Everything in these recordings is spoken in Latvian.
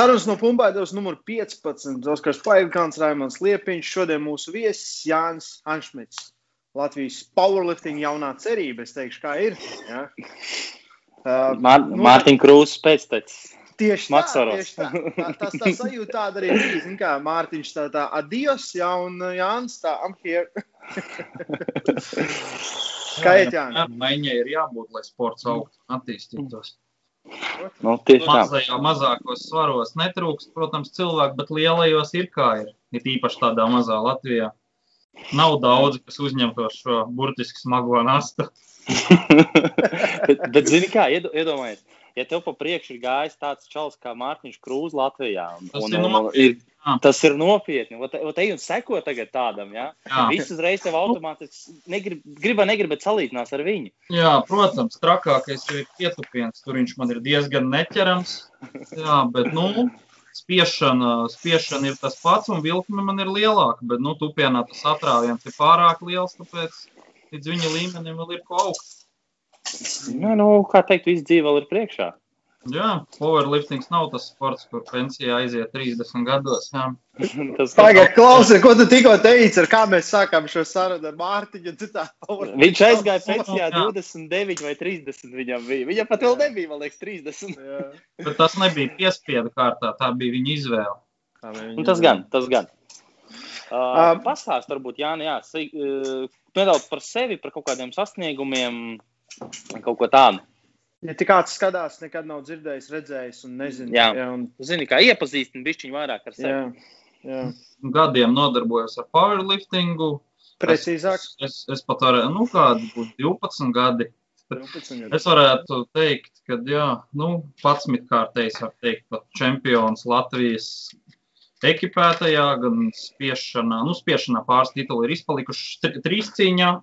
Sarunas no Pumpēdas numur 15. Oskars Paigants, Raimons Liepiņš, šodien mūsu viesis Jānis Anšmits. Latvijas powerlifting jaunā cerība, es teikšu, kā ir. Ja? Uh, Mār nu, Mārtiņa Krūzes pēctecis. Tieši tā, tieši tā. tā. Tas tā sajūta tāda arī bija. Zin kā Mārtiņš tā, tā adios, ja, un Jānis tā, I'm here. kā iet, Jānis? Maiņai ir jābūt, lai sports augtu, attīstītos. Nu, tieši tā. Mazajā, mazākos svaros netrūkst, protams, cilvēku, bet lielajos ir kā ir. Ir īpaši tādā mazā Latvijā. Nav daudz, kas uzņemtos šo burtiski smago nastu. bet, bet, zini kā, iedomājieties, ja tev pa priekšu ir gājis tāds čels kā Mārtiņš Krūs Latvijā, un, Tas un, ir un, ir, tas ir nopietni. Te un seko tagad tādam, ja? Viss uzreiz tev automātiski negrib, griba, negrib, bet salīdzinās ar viņu. Jā, protams, trakākais ir pietupiens. Tur viņš man ir diezgan neķerams. Jā, bet, nu, spiešana, spiešana ir tas pats, un vilkme man ir lielāka. Bet, nu, tupienā tas atrāviens ir pārāk liels, tāpēc līdz viņa līmenim vēl ir ko augt. Nu, nu, kā teikt, viss dzīve vēl ir priekšā. Jā, powerliftings nav tas sports, kur pensijā aiziet 30 gados. Jā. Tas Pagaid, klausies, ko tu tikko teici, ar kā mēs sākām šo sarunu ar Mārtiņu. tā powerlifting Viņš aizgāja pensijā Jā. 29 vai 30. Viņam bija. Viņam pat vēl nebija, man liekas, 30. Jā. Bet tas nebija piespiedu kārtā, tā bija viņa izvēle. Kā viņi- Nu, tas gan, tas gan. Uh, Um, Pastāst, varbūt, Jāni, jā, uh, nedaudz par sevi, par kaut kādiem sasniegumiem, kaut ko tādu. Ja tik kāds skatās, nekad nav dzirdējis, redzējis un nezina. Jā. jā, un, Zini, kā iepazīstina bišķiņu vairāk ar sevi. jā, jā. Gadiem nodarbojos ar powerliftingu. Precīzāk. Es, es, es pat varētu, nu, kādi būtu 12 gadi. 12 gadi. Es varētu teikt, ka, jā, nu, 11 kārtējs, var teikt, pat čempions Latvijas ekipētajā, gan spiešanā. Nu, spiešanā pāris tituli ir izpalikuši trīs cīņā.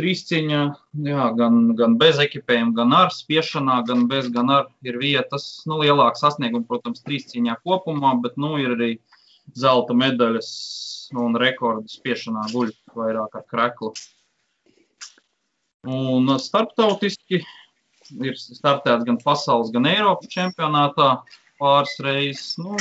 Trīs cīņā, jā, gan, gan bez ekipējuma, gan ar spiešanā, gan bez, gan ar ir vietas. Nu, lielāks sasniegums, protams, trīs cīņā kopumā, bet, nu, ir arī zelta medaļas un rekordu spiešanā guļ vairāk ar kreklu. Un starptautiski ir startēts gan pasaules, gan Eiropas čempionātā pāris reizes. Nu,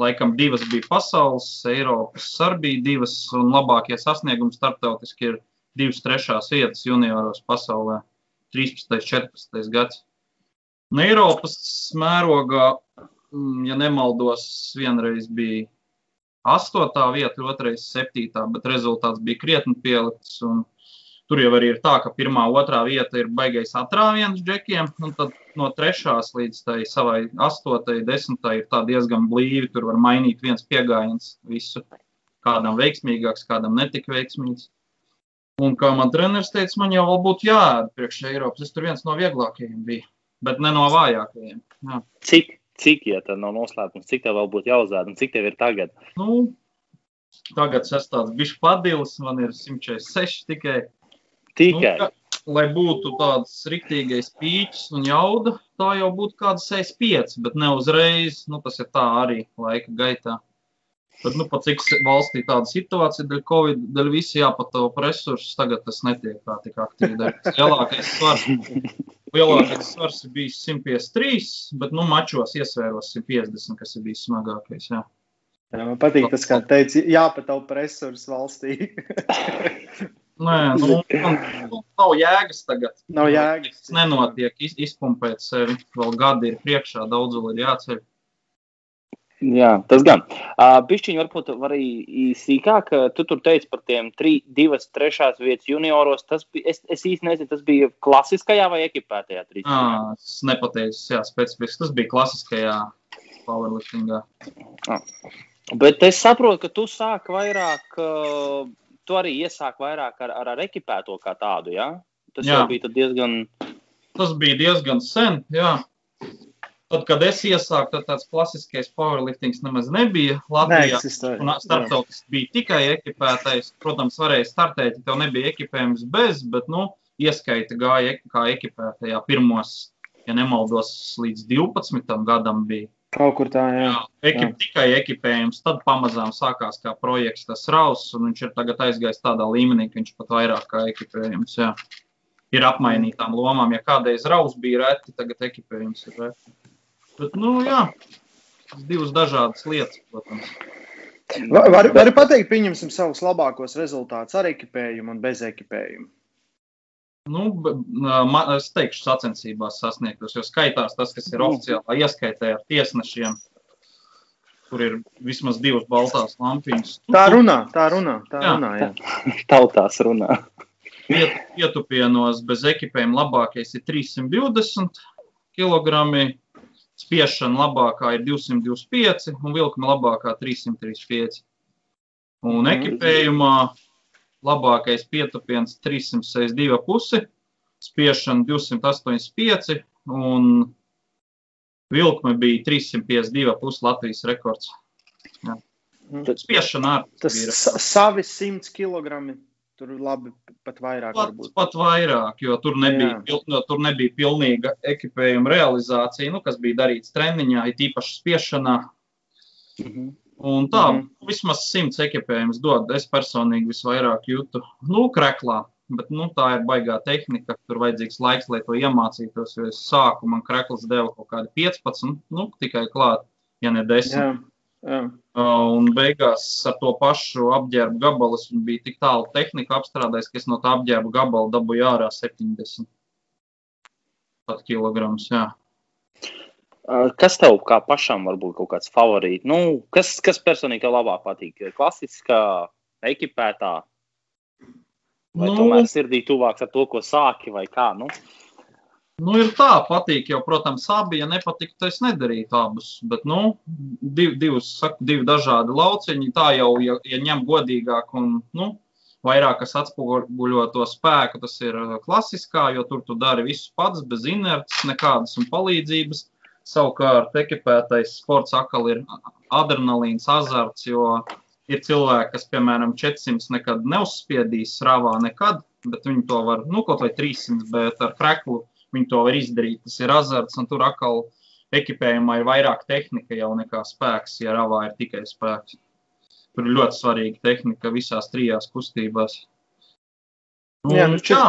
laikam divas bija pasaules, Eiropas arī bija divas, un labākie sasniegumi starptautiski ir divas trešās vietas junioros pasaulē - 13. un 14. gads. Un Eiropas mērogā, mm, ja nemaldos, vienreiz bija astotā vieta, otrreiz septītā, bet rezultāts bija krietni pielikts. Tur jau arī ir tā, ka pirmā, otrā vieta ir baigais atrāviens džekiem, un tad no trešās līdz tai savai astotai, desmitai ir tā diezgan blīvi. Tur var mainīt viens pieejams visu. Kādam veiksmīgāks, kādam netik veiksmīgs. Un kā man treneris teica, man jau būtu jāēd priekš Eiropas. Es tur viens no vieglākajiem biju, bet ne no vājākajiem. Jā. Cik, cik, ja tā nav noslēpums, cik tev vēl būtu jāuzāda un cik tev ir tagad? Nu, tagad es esmu tāds bišķi padilis, man ir 146 tikai. Tikai. Nu, lai būtu tāds riktīgais pīķis un jauda, tā jau būtu kāda 65, bet ne uzreiz. Nu, tas ir tā arī laika gaitā. Bet, nu, pat cik valstī tāda situācija dēļ Covid, dēļ visi jāpataupa resursus, tagad tas netiek tā tik aktīvi darīts. Lielākais svars, lielākais svars ir bijis 153, bet, nu, mačos iesvēros 150, kas ir bijis smagākais, jā. Jā, man patīk tas, kā teici, jāpataupa resursi valstī. Nē, nu, man nu, nav jēgas tagad. Nav jēgas. Tas nenotiek, iz, izpumpēt sevi. Vēl gadi ir priekšā, daudz vēl ir jāceļ. Jā, tas gan. Uh, Bišķiņi varbūt var arī sīkāk. Tu tur teici par tiem tri, divas, trešās vietas junioros. Tas bija, es, es īsti nezinu, tas bija klasiskajā vai ekipētajā trīsā. À, es nepateicu, jā, specifiski. Tas bija klasiskajā powerliftingā. Bet es saprotu, ka tu sāki vairāk, uh, tu arī iesāki vairāk ar, ar, ar ekipēto kā tādu. Ja? Tas Jā. jau bija diezgan. Tas bija diezgan sen, jā. Tad, kad es iesāku, tad tāds klasiskais powerliftings nemaz nebija Latvijā. Starptautiski bija tikai ekipētais. Protams, varēja startēt, ja tev nebija ekipējums bez, bet, nu, ieskaita gāja kā ekipētajā pirmos, ja nemaldos, līdz 12 gadam bija. Kaut kur tā, jā. Jā, ekip, tikai ekipējums. Tad pamazām sākās kā projekts, tas raus, un viņš ir tagad aizgājis tādā līmenī, ka viņš pat vairāk kā ekipējums. Jā. Ir apmainītām lomām. Ja kādreiz raus bija reti, tagad ekipējums ir reti. Bet, nu, jā, divas dažādas lietas, protams. Va- Var, var pateikt, pieņemsim savus labākos rezultātus ar ekipējumu un bez ekipējuma. Nu, man, es teikšu, sacensībās sasniegtos, jo skaitās tas, kas ir Nu. oficiālā ieskaitē ar tiesnešiem, kur ir vismaz divas baltās lampiņas. Tā runā, tā runā, tā Jā. runā. Jā. Tautās runā. Piet, pietupienos bez ekipējuma labākais ir 320 kg, spiešana labākā ir 225 un vilkuma labākā 335. Un ekipējumā labākais pietupiens 362,5, spiešana 285 un vilkuma bija 352,5 Latvijas rekords. Jā. Mhm. Spiešana ar Tas sa- savi 100 kg. Tur labi pat vairāk Pat, varbūt. pat vairāk, jo tur nebija, pil, no, tur nebija pilnīga ekipējuma realizācija, nu, kas bija darīts treniņā, it īpaši spiešanā. Un tā, mm. -hmm. vismaz simts ekipējums dod. Es personīgi visvairāk jūtu, nu, kreklā. Bet nu, tā ir baigā tehnika. Tur vajadzīgs laiks, lai to iemācītos. Jo es sāku, man krekls deva kaut kādi 15, nu, tikai klāt, ja ne 10. Jā, jā. Uh, Un beigās ar to pašu apģērbu gabalu es bija tik tālu tehnika apstrādājis, ka es no tā apģērba gabala dabūju ārā 70 pat kilograms. Jā. Uh, Kas tev kā pašam var būt kaut kāds favorīts? Nu, kas, kas personīgi tev labāk patīk? Klasiskā, ekipētā, vai Nu, tomēr sirdī tuvāks ar to, ko sāki, vai kā? Nu? Nu, ir tā, patīk jau, protams, abi. Ja nepatiktu, tad es nedarītu abus. Bet, nu, div, divus, saku, divi dažādi lauciņi. Tā jau, ja, ja ņem godīgāk un nu, vairāk kas atspoguļo to spēku, tas ir klasiskā, jo tur tu dari visu pats, bez inerces, nekādas un palīdzības. Savukārt, ekipētais sports atkal ir adrenalīns, azarts, jo ir cilvēki, kas, piemēram, 400 nekad neuzspiedīs sravā, nekad, bet viņi to var, nu, kaut vai 300, bet ar kreklu viņi to var izdarīt. Tas ir azarts, un tur atkal ekipējumā ir vairāk tehnika jau nekā spēks, ja ravā ir tikai spēks. Tur ir ļoti svarīga tehnika visās trijās kustībās. Jā, nu, jā,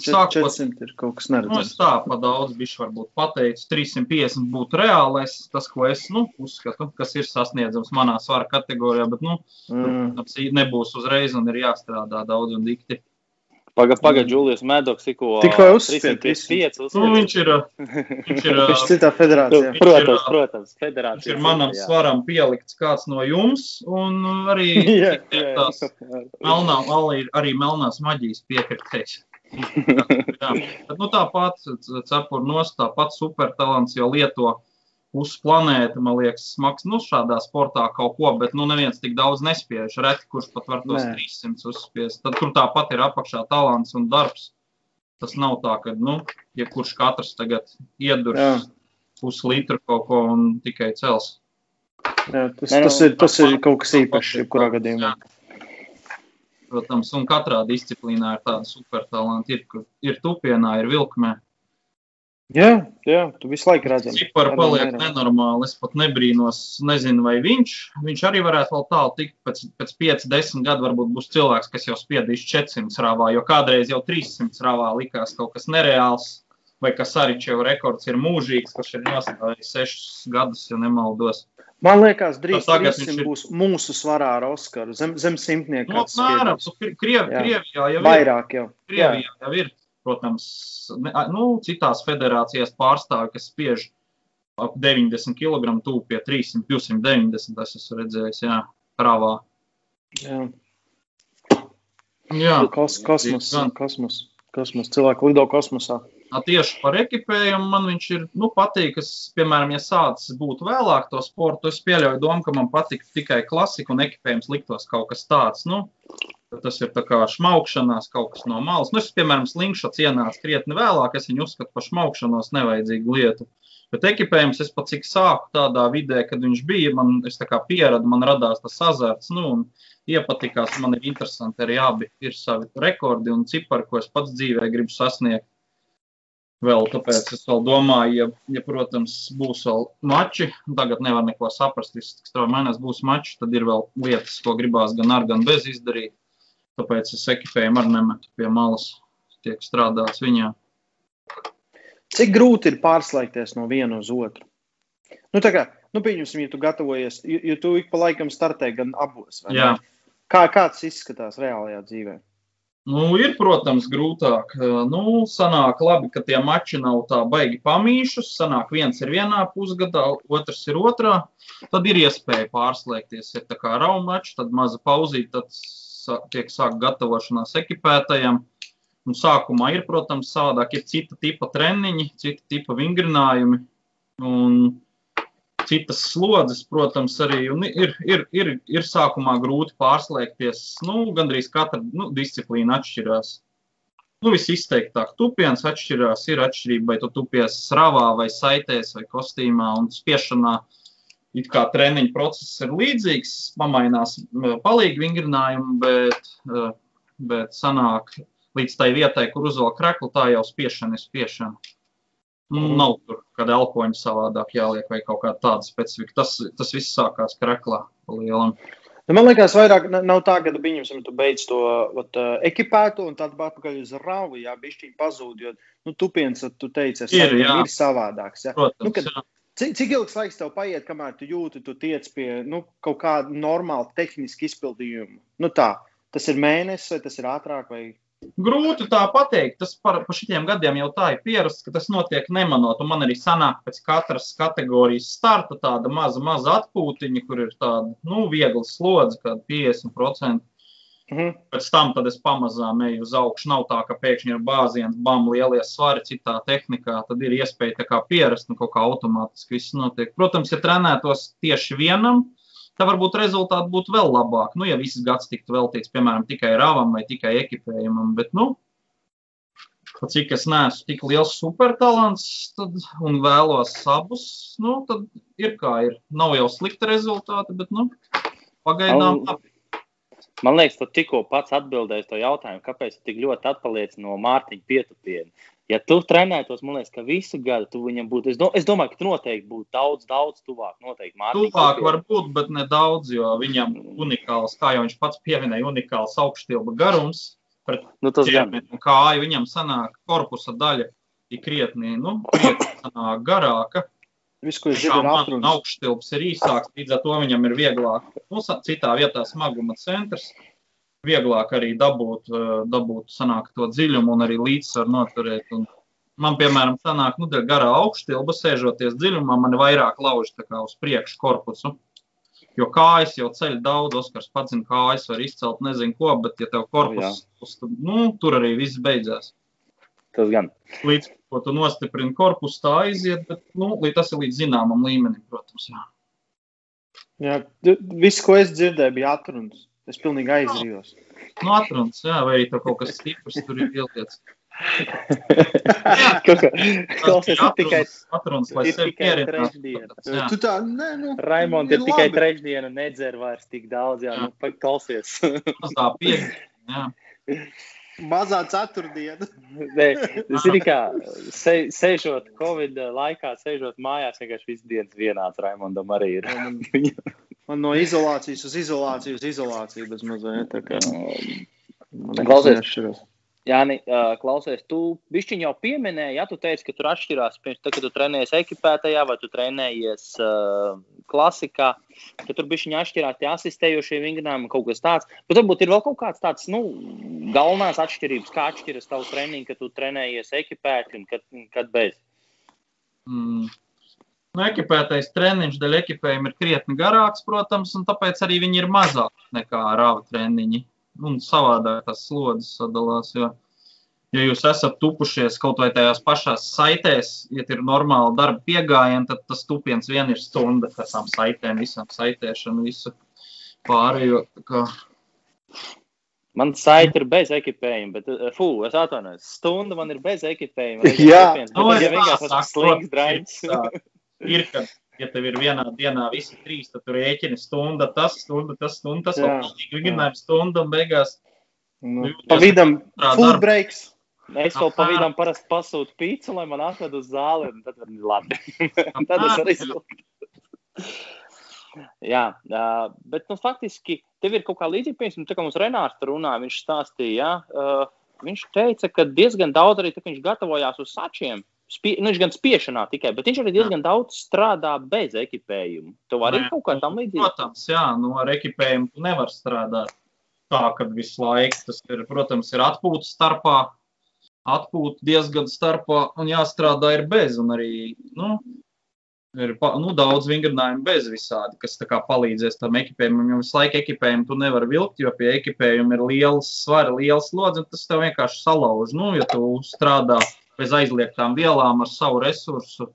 Sākot, sākot 400 ir kaut kas Nu, neredzams. tā pa daudz bišķi varbūt pateicu. 350 būtu reālais, tas, ko es nu, uzskatu, kas ir sasniedzams manā svara kategorijā, bet, nu, Mm. nebūs uzreiz un ir jāstrādā daudz un dikti. Pagaid, pagaid, Džulijas Mēdoks tikko 355 Nu, viņš ir, viņš ir, Viņš citā federācijā. Protams, ir, protams, viņš federācija. ir manam svaram pielikts kāds no jums, un arī Jā, jā, tās melnā, arī, arī melnās maģijas piekritējs. Jā, bet, nu, tāpat cepur nost, tāpat supertalants jau lieto uz planēta, man liekas, smags, nu, šādā sportā kaut ko, bet, nu, neviens tik daudz nespiež. Reti, kurš pat var tos Nē. 300 uzspiest. Tad tur tāpat ir apakšā talants un darbs. Tas nav tā, ka, nu, ja kurš katrs tagad iedurs puslitru kaut ko un tikai cels. Jā, tas, Nē, nu, tas, ir, tas ir kaut kas īpašs, jebkurā gadījumā. Jā. Protams, un katrā disciplīnā ir tāda supertalanti. Ir, kur ir tupienā, ir vilkmē. Jā, jā, tu visu laiku redzam. Cipari Arvien paliek nenormāli. Es pat nebrīnos, nezinu, vai viņš, viņš arī varētu vēl tālu tikt. Pēc, pēc 5, 10 gadu varbūt būs cilvēks, kas jau spiedīs 400 rāvā, jo kādreiz jau 300 rāvā likās kaut kas nereāls. Vai kas arī jau rekords ir mūžīgs, kurš ir nostājis 6 gadus, ja nemaldos. Man liekas, drīz 300 viņš ir- būs mūsu svarā ar Oskaru. Zem, zem simtnieku. Nu, kāds apmēram, Jā. Krievijā jau ir. Vairāk jau. Krievijā jau ir, protams, ne, nu, citās federācijās pārstāvji, kas spiež ap 90 kg, tuvu pie 300, 290. Tas esmu redzējis, jā, krāvā. Jā. Jā, Kos, kosmos, kosmos, kosmos. Cilvēki lido kosmosā. Tieši par ekipējumu man viņš ir nu, patīk. Es, piemēram, ja sācis būt vēlāk to sportu, es pieļauju domu, ka man patīk tikai klasika un ekipējums liktos kaut kas tāds. Nu, tas ir tā kā šmaukšanās kaut kas no malas. Nu, es, piemēram, slinkšots ienāca krietni vēlāk, es viņu uzskatu par šmaukšanos nevajadzīgu lietu. Bet ekipējums es pat cik sāku tādā vidē, kad viņš bija, man pieradu, man radās tas azarts, nu, un iepatikās, man ir interesanti arī abi ir savi rekordi un cipari, ko es pats dzīvē gribu sasniegt. Vēl tāpēc es vēl domāju, ja, ja protams, būs vēl mači, tagad nevar neko saprast, tik strauji mainās, būs mači, tad ir vēl lietas, ko gribās gan ar, gan bez izdarīt. Tāpēc es ekipējumu arī nemetu pie malas, tiek strādāts viņā. Cik grūti ir pārslēgties no viena uz otru? Nu, tā kā nu, pieņemsim, ja tu gatavojies, jo, jo tu ik pa laikam startē gan abos. Kā, kā tas izskatās reālajā dzīvē? Nu, ir, protams, grūtāk. Nu, sanāk labi, ka tie mači nav tā baigi pamīšus. Sanāk, viens ir vienā pusgadā, otrs ir otrā. Tad ir iespēja pārslēgties. Ir tā kā raumačs, tad maza pauzīt, tad tiek sāk gatavošanās ekipētajam. Un sākumā ir, protams, savādāk, ir cita tipa treniņi, cita tipa vingrinājumi un citas slodzes, protams, arī. Ir, ir, ir, ir sākumā grūti pārslēgties. Nu, gandrīz katra nu, disciplīna atšķirās. Nu, Visizteiktāk, tupiens atšķirās. Ir atšķirība, vai tu tupies sravā, vai saitēs, vai kostīmā un spiešanā. It kā treniņa process ir līdzīgs, pamainās palīgi vingrinājumi, bet, eh, bet sanāk līdz tai vietai, kur uzvelk kreklu, tā jau spiešana ir spiešana. Nu, nav tur kāda elpoņa savādāk jāliek vai kaut kāda tāda specifika. Tas, tas viss sākās kreklā lielam. Nu, man liekas, vairāk na- nav tā, ka pieņemsim, tu beidz to vat, uh, ekipētu un tad atpakaļ uz rāvu, jā, bišķiņ pazūd, jo, nu, tupiens, tu teici, es Ir, jā. ir savādāks, jā. Protams, Nu, kad- jā. Cik, cik ilgs laiks tev paiet, kamēr tu jūti, tu tiec pie, nu, kaut kāda normāla tehniska izpildījuma? Nu tā, tas ir mēnesis, vai tas ir ātrāk, vai Grūti tā pateikt. Tas par, par šitiem gadiem jau tā ir pierasts, ka tas notiek nemanot. Un man arī sanāk pēc katras kategorijas starta tāda maza, maza atpūtiņa, kur ir tāda nu, viegla slodze, kāda 50%. Mhm. Pēc tam es pamazām eju uz augšu. Nav tā, ka pēkšņi ir bāziens, bam, lielie svari citā tehnikā. Tad ir iespēja tā kā pierast un kaut kā automātiski viss notiek. Protams, ja trenētos tieši vienam, tad varbūt rezultāti būtu vēl labāki. Nu, ja viss gads tiktu veltīts, piemēram, tikai rāvam vai tikai ekipējumam, bet, nu, pat cik es neesmu tik liels supertalants tad, un vēlos abus, nu, tad ir kā ir. Nav jau slikti rezultāti, bet, nu, pagaidām. Man- Man liekas, tu tikko pats atbildēji to jautājumu, kāpēc tu tik ļoti atpaliec no Mārtiņa pietupiena. Ja tu trenētos, man liekas, ka visu gadu tu viņam būtu. Es, do, es domāju, ka tu noteikti būtu daudz, daudz tuvāk. Noteikti Mārtiņa. Tuvāk var būt, bet ne daudz, jo viņam unikāls, kā jau viņš pats pieminēja, unikāls augšstilba garums. Pret Nu, tas ķermeni kāju viņam sanāk korpusa daļa ir krietni, nu, krietni garāka. viss, ko es ir man atrunas. augšstilps ir īsāks, līdz ar to viņam ir vieglāk, nu, citā vietā smaguma centrs. Vieglāk arī dabūt, eh, dabūt sanāk to dziļumu un arī līdzsvaru noturēt. Un man, piemēram, sanāk, nu, garā augšstilba, sēžoties dziļumā, man ir vairāk lauž uz priekšu korpusu. Jo kājas jau ceļ daudz, Oskars pats zina, kājas var izcelt nezinu ko, bet ja tev korpus, uz- nu, tur arī viss beidzās Tas gan. līdz ko tu nostiprini korpusu, tā aiziet, bet nu, tas ir līdz zināmam līmenim, protams. Jā. Jā, viss, ko es dzirdēju, bija atrunas. Es pilnīgi aizrījos. Nu, atrunas, jā, vai arī tur kaut kas stiprs tur ir ieliets. Kaut kā- Klausies, ir tikai, atrunas, lai ir sevi. Jā. Tu tā, nē, nu. Raimond, ir tikai trešdiena, nedzer vairs tik daudz. Jā, Jā. nu, pa- klausies. Tā pieeja. Jā. Mazā ceturtdiena. Nē, Zini, kā se, sēžot Covid laikā, sēžot mājās, vienkārši viss dienas vienāds Raimondam arī ir. Man, no izolācijas uz izolāciju uz izolāciju bez mazliet. tā kā man nekas Klausies. neatšķiras. Jā, nē, klausies, tu bišķiņ jau pieminēji, ja tu teici, ka tur atšķirās pirms tam, kad tu trenējies ekipētajā vai tu trenējies uh, klasikā, ka tur bišķiņ atšķirās tie asistējošie vingrinājumi kaut kas tāds. Bet varbūt ir vēl kaut kāds tāds, nu, galvenās atšķirības, kā atšķiras tavs treniņš, kad tu trenējies ekipēti un kad, kad bez. Mm. Nu, ekipētais treniņš dēļ ekipējuma ir krietni garāks, protams, un tāpēc arī viņi ir mazāki nekā rāva treniņi. Un savādāk tas slodzes sadalās. Jo, ja jūs esat tupušies kaut vai tajās pašās saitēs, ja ir normāli darba piegājieni, tad tas tupiens vien ir stunda ar tām saitēm, visam saitēšanu, visu pārējo. Kā, Man saite ir bez ekipējuma, bet, uh, fū, es atvainojos. Stunda man ir bez ekipējuma. Jā. Nu, Nu, ja es vienkārši slings draņs. ir, kad, ja tev ir vienā dienā visi trīs, tad tur rēķini stunda, tas stunda, tas stunda, tas vēl pilnīgi vingrinājums stunda un beigās. Nu, pa vidam otrā full darba. breaks. Es vēl Aha. pavīdām parasti pasūtu pīci, lai man atved uz zāli, un tad ir labi. tad es arī sūtu. Jā, bet nu, faktiski tev ir kaut kā līdzīga. Piemēram, tā kā mums Renārs runāja, viņš stāstīja, jā, viņš teica, ka diezgan daudz arī ka viņš gatavojās uz sačiem. Spie, nu, gan spiešanā tikai, bet viņš arī diezgan daudz strādā bez ekipējuma. Tev arī Nē, kaut kā tam līdzīga. Protams, jā, no ar ekipējumu tu nevar strādāt tā, ka visu laiku tas ir, protams, ir atpūta starpā, atpūta diezgan starpā un jāstrādā ir bez. Un arī, nu, ir pa- nu, daudz vingrinājumu bez visādi, kas tā kā palīdzēs tam ekipējumam. Jo visu laiku ekipējumu tu nevari vilkt, jo pie ekipējuma ir liels svara, liels slodzi, un tas tev vienkārši salauž. Nu, ja tu strādā bez aizliegtām vielām ar savu resursu,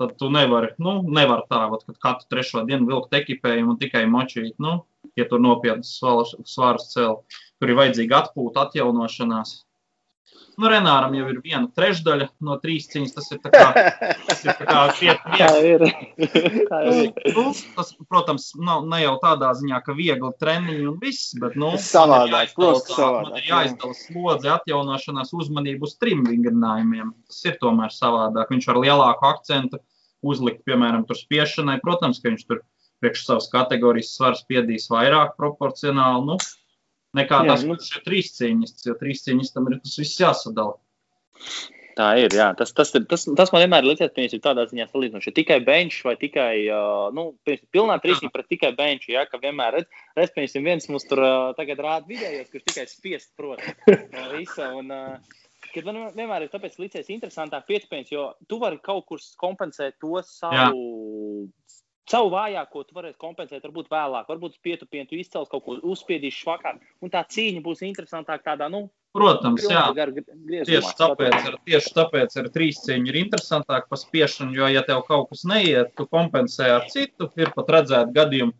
tad tu nevari, nu, nevar tā, vat, kad katru trešo dienu vilkt ekipējumu un tikai močīt, nu, ja tur nopietnas svarus cel. Tur ir vajadzīga atpūta, atjaunošanās. Nu, Renāram jau ir viena trešdaļa no trīs cīņas. Tas ir tā kā, tas ir tā kā viet, Tā viet, ir. Tā Nu, ir. nu, tas, protams, nav ne jau tādā ziņā, ka viegli treniņi un viss, bet nu, savādāk, jāizdala- savādāk, man ir jā. jāizdala slodze, atjaunošanās, uzmanību uz trim vingrinājumiem. Tas ir tomēr savādāk. Viņš ar lielāku akcentu uzlikt, piemēram, tur spiešanai. Protams, ka viņš tur priekš savas kategorijas svars spiedīs vairāk proporcionāli. Nu, Nekā Jā, tas, nu. kurš ir trīs cīņas, jo trīs cīņas tam ir tas viss jāsadala. Tā ir. Jā. Tas, tas, ir- tas, tas man vienmēr liekas, ka tādā ziņā salīdzinoši. Ja tikai bench vai tikai, uh, nu, piemēram, pilnā trīsība pret tikai bench, ja, ka vienmēr redz, redz, piemēram, viens mums tur uh, tagad rāda vidējos, kurš tikai spiest prot no visa. Un, uh, Kad man vienmēr ir tāpēc licies interesantāk piecpēns, jo tu vari kaut kur kompensēt to savu, savu vājāko, tu varēsi kompensēt varbūt vēlāk, varbūt pietupienu, tu izcels kaut ko uzspiedīšu švakāk, un tā cīņa būs interesantāka tādā, nu, Protams, jā. Tieši tāpēc, ir, tieši tāpēc ir trīs cīņas ir interesantāk par spiešanu, jo, ja tev kaut kas neiet, tu kompensē ar citu. Ir pat redzēt gadījumu,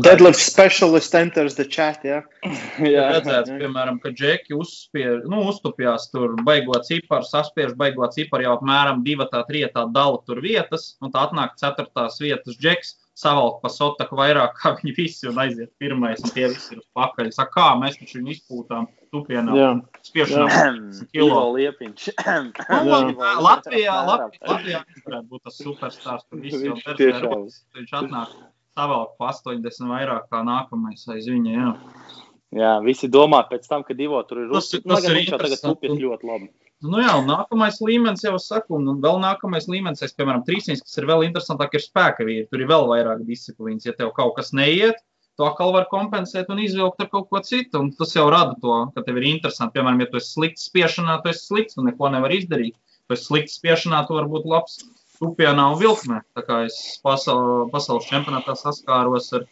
Deadlift specialist enters the chat. Ja? Jā, redzēts, piemēram, ka džeki uzspiež, nu, uztupjās tur baigot ciparu, saspiež baigot ciparu jau apmēram divatā, trietā dala tur vietas, un tā atnāk ceturtās vietas džeks, savalk pa sotaku vairāk kā viņi visi un aiziet pirmais, un tie visi ir uz pakaļ. Saka, kā mēs taču viņu izpūtām tupienā, Jā. spiešanā. Kilo liepiņš. Nu, Jā. Latvijā, Latvijā, Latvijā varētu būt tas superstarps, kur visi jau rokas. Viņš atnāk savalk pa 80 vairāk kā nākamais aiz viņa, jā. Jā, visi domā pēc tam, kad divo tur ir Tas- rūpīgi. tas ir viņš jau tagad interesanti. ļoti labi. Nu jā, nākamais līmenis jau saka, un un vēl nākamais līmenis, es, piemēram, trīsdesmit, kas ir vēl interesantāk, ir spēka vīri. Tur ir vēl vairāk disciplīnas. Ja tev kaut kas neiet, to atkal var kompensēt un izvilkt ar kaut ko citu. Un tas jau rada to, ka tev ir interesanti. Piemēram, ja tu esi slikts spiešanā, tu esi slikts un neko nevar izdarīt. Tu esi slikts spiešanā, tu vari būt labs tupienā un vilkmē. Tā kā es pasaul, pasaules čempionātā saskāros ar,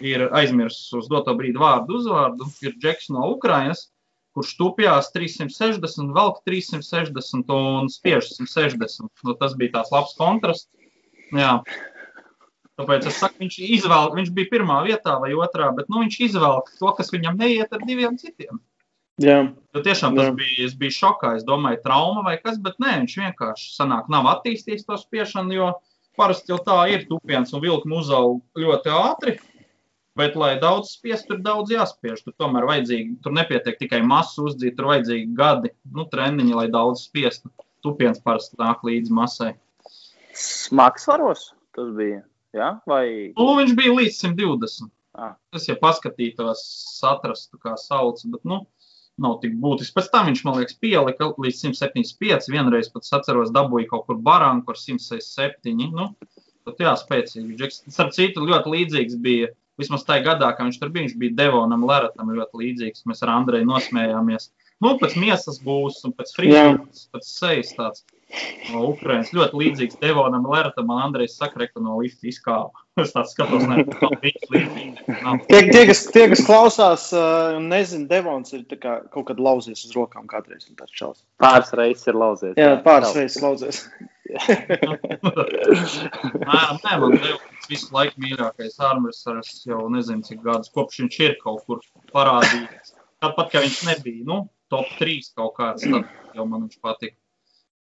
ir aizmirsis uz doto brīdi vārdu uzvārdu, ir Džeks no Ukrainas kurš tupjās 360, velk 360 un spiež 160. Nu, tas bija tāds labs kontrasts. Jā. Tāpēc es saku, viņš, izvēl, viņš bija pirmā vietā vai otrā, bet nu, viņš izvēlēja to, kas viņam neiet ar diviem citiem. Jā. Jo tiešām tas Jā. bija, es biju šokā. Es domāju, trauma vai kas, bet nē, viņš vienkārši sanāk, nav attīstījis to spiešanu, jo parasti jau tā ir tupiens un vilkmu uzaug ļoti ātri. Bet, lai daudz spiestu, tur daudz jāspiež. Tur tomēr vajadzīgi, tur nepietiek tikai masu uzdzīt, tur vajadzīgi gadi, nu, treniņi, lai daudz spiestu. Tupiens parasti nāk līdz masai. Smagsvaros tas bija. Jā, vai Nu, viņš bija līdz 120. Ah. Tas, ja paskatītos, satrastu, kā sauc, bet, nu, nav tik būtiski. Pēc tam viņš, man liekas, pielika līdz 175. Vienreiz pat atceros, dabūja kaut kur baranku ar 167. Nu, tad jā, spēcīgi. Starp citu, ļoti līdzīgs bija. Vismaz tajā gadā, kad viņš tur bija, viņš bija Devonam Leratam ļoti līdzīgs. Mēs ar Andreju nosmējāmies. Nu, pēc miesas būs un pēc frīzes, pēc sejas tāds. No Ukrainas ļoti līdzīgs Devonam Leratam. Man Andrejs saka, ka no lifta izkāpa. Es tāds skatos, ne, nav viņš līdzīgs. Nav. Tie, tie, kas, tie, kas klausās, uh, nezinu, Devons ir tā kā kaut kad lauzies uz rokām kādreiz. un pāris reizes ir lauzies? Jā, pāris reizes lauzies. Nē, nē, man liekas, visu laiku mīļākais armressors jau nezinu, cik gadus kopš viņš ir kaut kur parādījies. Tāpat, ka viņš nebija, nu, top 3 kaut kāds, tad jau man viņš patika.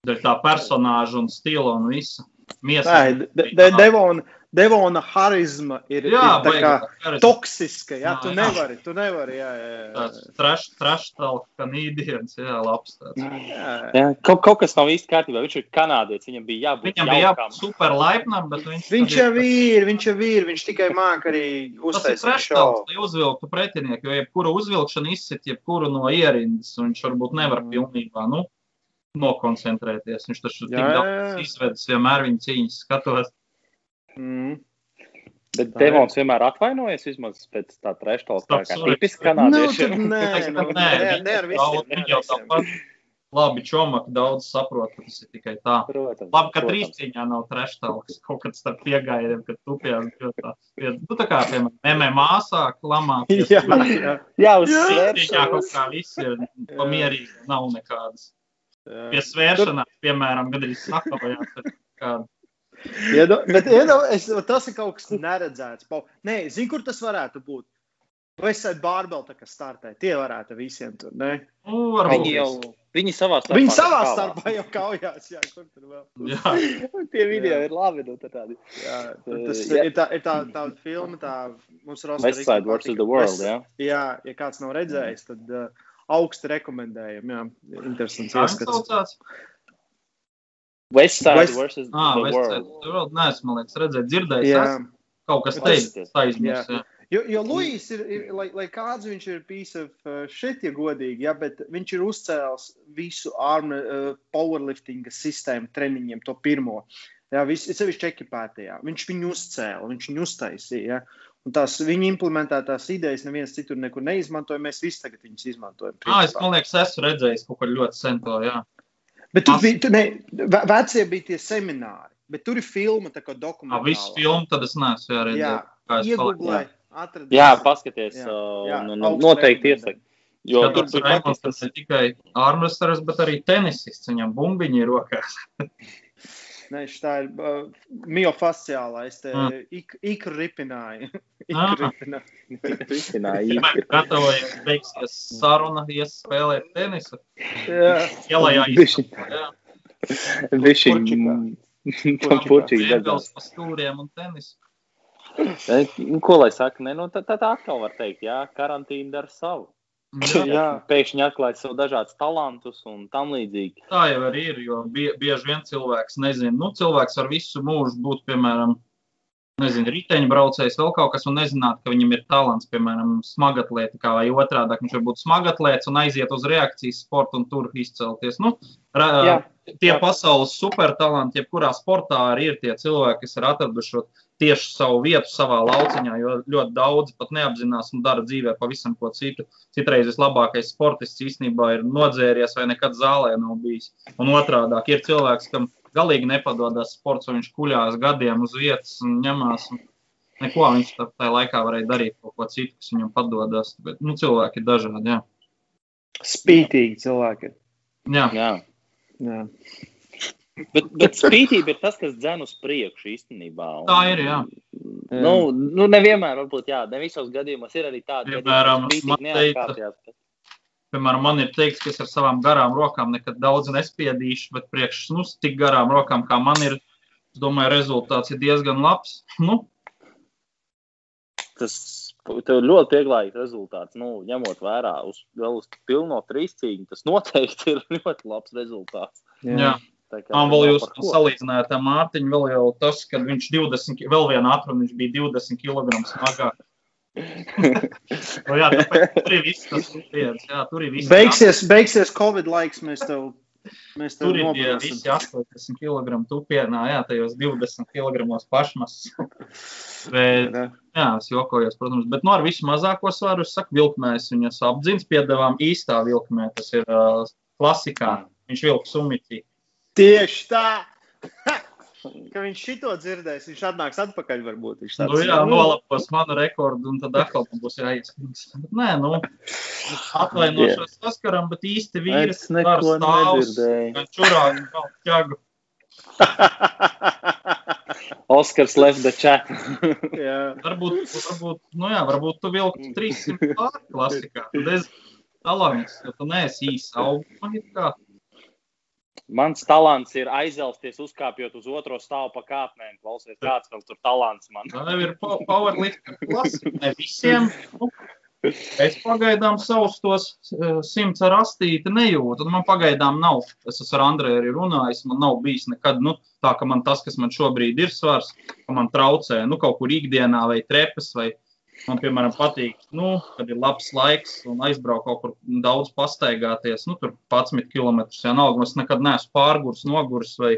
Dēļ tā personāža un stila un visa. Miesa. Nē, de, de, Devona, Devona harizma ir, Jā, ir tā kā baigi. toksiska. Jā, Jā, tu jā. nevari, tu nevari. Jā, jā, jā. Tāds trash, trash talk, kanīdienis, jā, labs tāds. jā. Jā, kaut, kaut kas nav īsti kārtībā. Viņš ir kanādietis. Viņam bija jābūt Viņam bija jābūt super laipnam, bet viņš. Viņš jau ir, viņš jau ir, viņš tikai māk arī Tas ir uztaisīt šovu. lai uzvilktu pretinieku, jo jebkuru uzvilkšanu izsit jebkuru no ierindas, un viņš varbūt nevar pilnībā. Nu, nokoncentrēties. Viņš taču tik Jā, jā. daudz izvedis, vienmēr viņa cīņas skatos. Mm. Bet Devons vienmēr atvainojas vismaz pēc tā trešdaļas, kā, sorry. tipiski Nu, kanādieši. tad nē, Es nu, domāju, ne, nē, ne ar visiem. ne Viņi jau tāpat labi čomaki daudz saprot, ka tas ir tikai tā. Protams, Labi, ka trīscīņā nav trešdaļas kaut kāds starp pieejamiem, kad tupjās. Nu, tā kā, piemēram, MMA sāk lamāt. Jā, jā. Jā, uz Jā. Trīscīņā kaut kā viss ir pamierīgi, nav nekādas. Jā. Pie svēršanās, piemēram, kad arī sakavējās. Iedo, bet iedo, es, tas ir kaut kas neredzēts. Nē, zinu, kur tas varētu būt. Esmu bārbeli, kas startē? Tie varētu visiem tur. Ne? Nu. Viņi jau, viņi savā starpā. Viņi savā starpā jau kaujās. Jā, kur tur vēl? Jā, Tie video Jā. ir labi. Nu, tā tādi. Jā, tur tas Jā. ir tā, ir tā, tā filma, tā mums ir West Side versus the World. Jā. Jā, ja kāds nav redzējis, tad uh, augstu rekomendējam. Jā, interesants ieskats. saucās? West versus Ah, the Vestside. World. Tur vēl neesmu, man liekas, redzējis, dzirdējis. Jā. esmu. Kaut kas teicis, jā. Jo, jo Luis ir, ir lai, lai kāds viņš ir piece of uh, shit, ja godīgi, ja, bet viņš ir uzcēlis visu armu uh, powerliftinga sistēmu treniņiem, to pirmo. Jā, viss ir sevišķi ekipētajā. Viņš viņu uzcēla, viņš viņu uztaisīja. Ja. Un tās viņa implementētās idejas neviens citur nekur neizmantoja. Mēs visi tagad viņus izmantojam. Ah, es, man liekas, esmu redzējis kaut ko ļoti sen to, jā. Bet tur bija, tu, ne, ve- vecie bija tie semināri, bet tur ir filma, tā kā dokumentāla. visu filmu tad es neesmu jā, Jā, redzējis. kā es iegūlē, atradīs. Jā, paskaties. Jā, uh, jā, nu, nu, augstu Noteikti iesaku. Jo Jo tur tur bija tas ir tikai ārmresters, bet arī tenisists. Viņam bumbiņi ir rokās. Nē, tā ir uh, miofasciālā. Es te Mm. ik, ikru ripināju. Ah. ikru ripināju. gatavojies, beigsies saruna, ies spēlēt tenisu. Jā, Ielā Bišķi. jāizsaka. Bišķi. Tam puķīgi dedzās. pa stūriem un tenisu. E, nu, Ko lai saka? Ne, nu, tā, tā tā atkal var teikt, jā, karantīna dara savu. Jā, Jā. Pēkšņi atklāja sev dažādus talantus un tam līdzīgi. tā jau arī ir, jo bie, bieži vien cilvēks nezina. Nu, cilvēks var visu mūžu būt, piemēram, nezinu, riteņbraucējs, vēl kaut kas, un nezināt, ka viņam ir talants, piemēram, smagatlēta, kā vai otrādi. Viņš var būt smagatlēts un aiziet uz reakcijas sportu un tur izcelties. Nu, ra, Jā. tie Jā. pasaules supertalanti, jebkurā sportā arī ir tie cilvēki, kas ir atraduši šo tieši savu vietu savā lauciņā, jo ļoti daudzi pat neapzinās un dara dzīvē pavisam ko citu. Citreiz vislabākais sportists īstenībā ir nodzēries vai nekad zālē nav bijis. Un otrādi ir cilvēks, kam galīgi nepadodas sports, un viņš kuļās gadiem uz vietas un ņemās. Un neko viņš tā- tajā laikā varēja darīt, kaut ko citu, kas viņam padodas. Bet nu, cilvēki ir dažādi. Jā. spītīgi cilvēki. Jā. Jā. Jā. Bet, bet spītība ir tas, kas dzen uz priekšu īstenībā. Un, Tā ir, jā. Nu, nu, nevienmēr, varbūt, jā, ne visos gadījumos ir arī neatkāpjas. bet- Piemēram, man ir teikts, ka es ar savām garām rokām nekad daudz nespiedīšu, bet priekš nu, tik garām rokām, kā man ir, es domāju, rezultāts ir diezgan labs. Nu, Tas tev ļoti pieklājīgs rezultāts. Nu, ņemot vērā uz, vēl uz pilno trīscīņu, tas noteikti ir ļoti labs rezultāts. jā. jā. Tur vēl jūs salīdzinājāt ar Mārtiņu, vēl jau tas, ka viņš 20, ki- vēl vienā atrunā viņš bija 20 kg smagāk. Nu, jā, tāpēc tur ir viss tas lietas, jā, tur ir viss. Beigsies, beigsies Covid laiks, mēs tev, mēs tev Tur ir tie visi nobrosim. 80 kg tupienā, jā, tajos 20 kg pašmas. Bet, Jā. jā, es jokojos, protams, bet no ar visu mazāko svaru, es saku, vilkmēs viņas apdzins, piedevām īstā vilkmē, tas ir uh, klasikā. Viņš vilka sumitī. Tieši tā! Ha! Ka viņš šito dzirdēs, viņš atnāks atpakaļ varbūt. Viņš Nu, jā, nolapos manu rekordu, un tad atkal būs jāiespējams. Nē, nu, atvainošos saskaram, bet īsti vīrs neko nedzirdēju. Gan čurā, gan ķagu. Oskars left the chat. jā. Varbūt, varbūt, nu jā, varbūt tu vilki 300 pāri klasikā. Tad es talants, jo tu neesi īsi augsts. Mans talants ir aizelsties, uzkāpjot uz otro stāvu pa kāpnēm. Klausies, kāds vēl tur talants man. Tā jau ir powerlifting klase. Ne visiem. Nu, es pagaidām savus tos eh, simts ar astīti nejūtu. un Man pagaidām nav. Es esmu ar Andreju arī runājis. Man nav bijis nekad nu, tā, ka man tas, kas man šobrīd ir svars, ka man traucē nu, kaut kur ikdienā vai trepas vai Man, piemēram, patīk, nu, kad ir labs laiks un aizbraukt kaut kur daudz pastaigāties. Nu, tur 11 km. Nav, es nekad neesmu pārgurs, noguris vai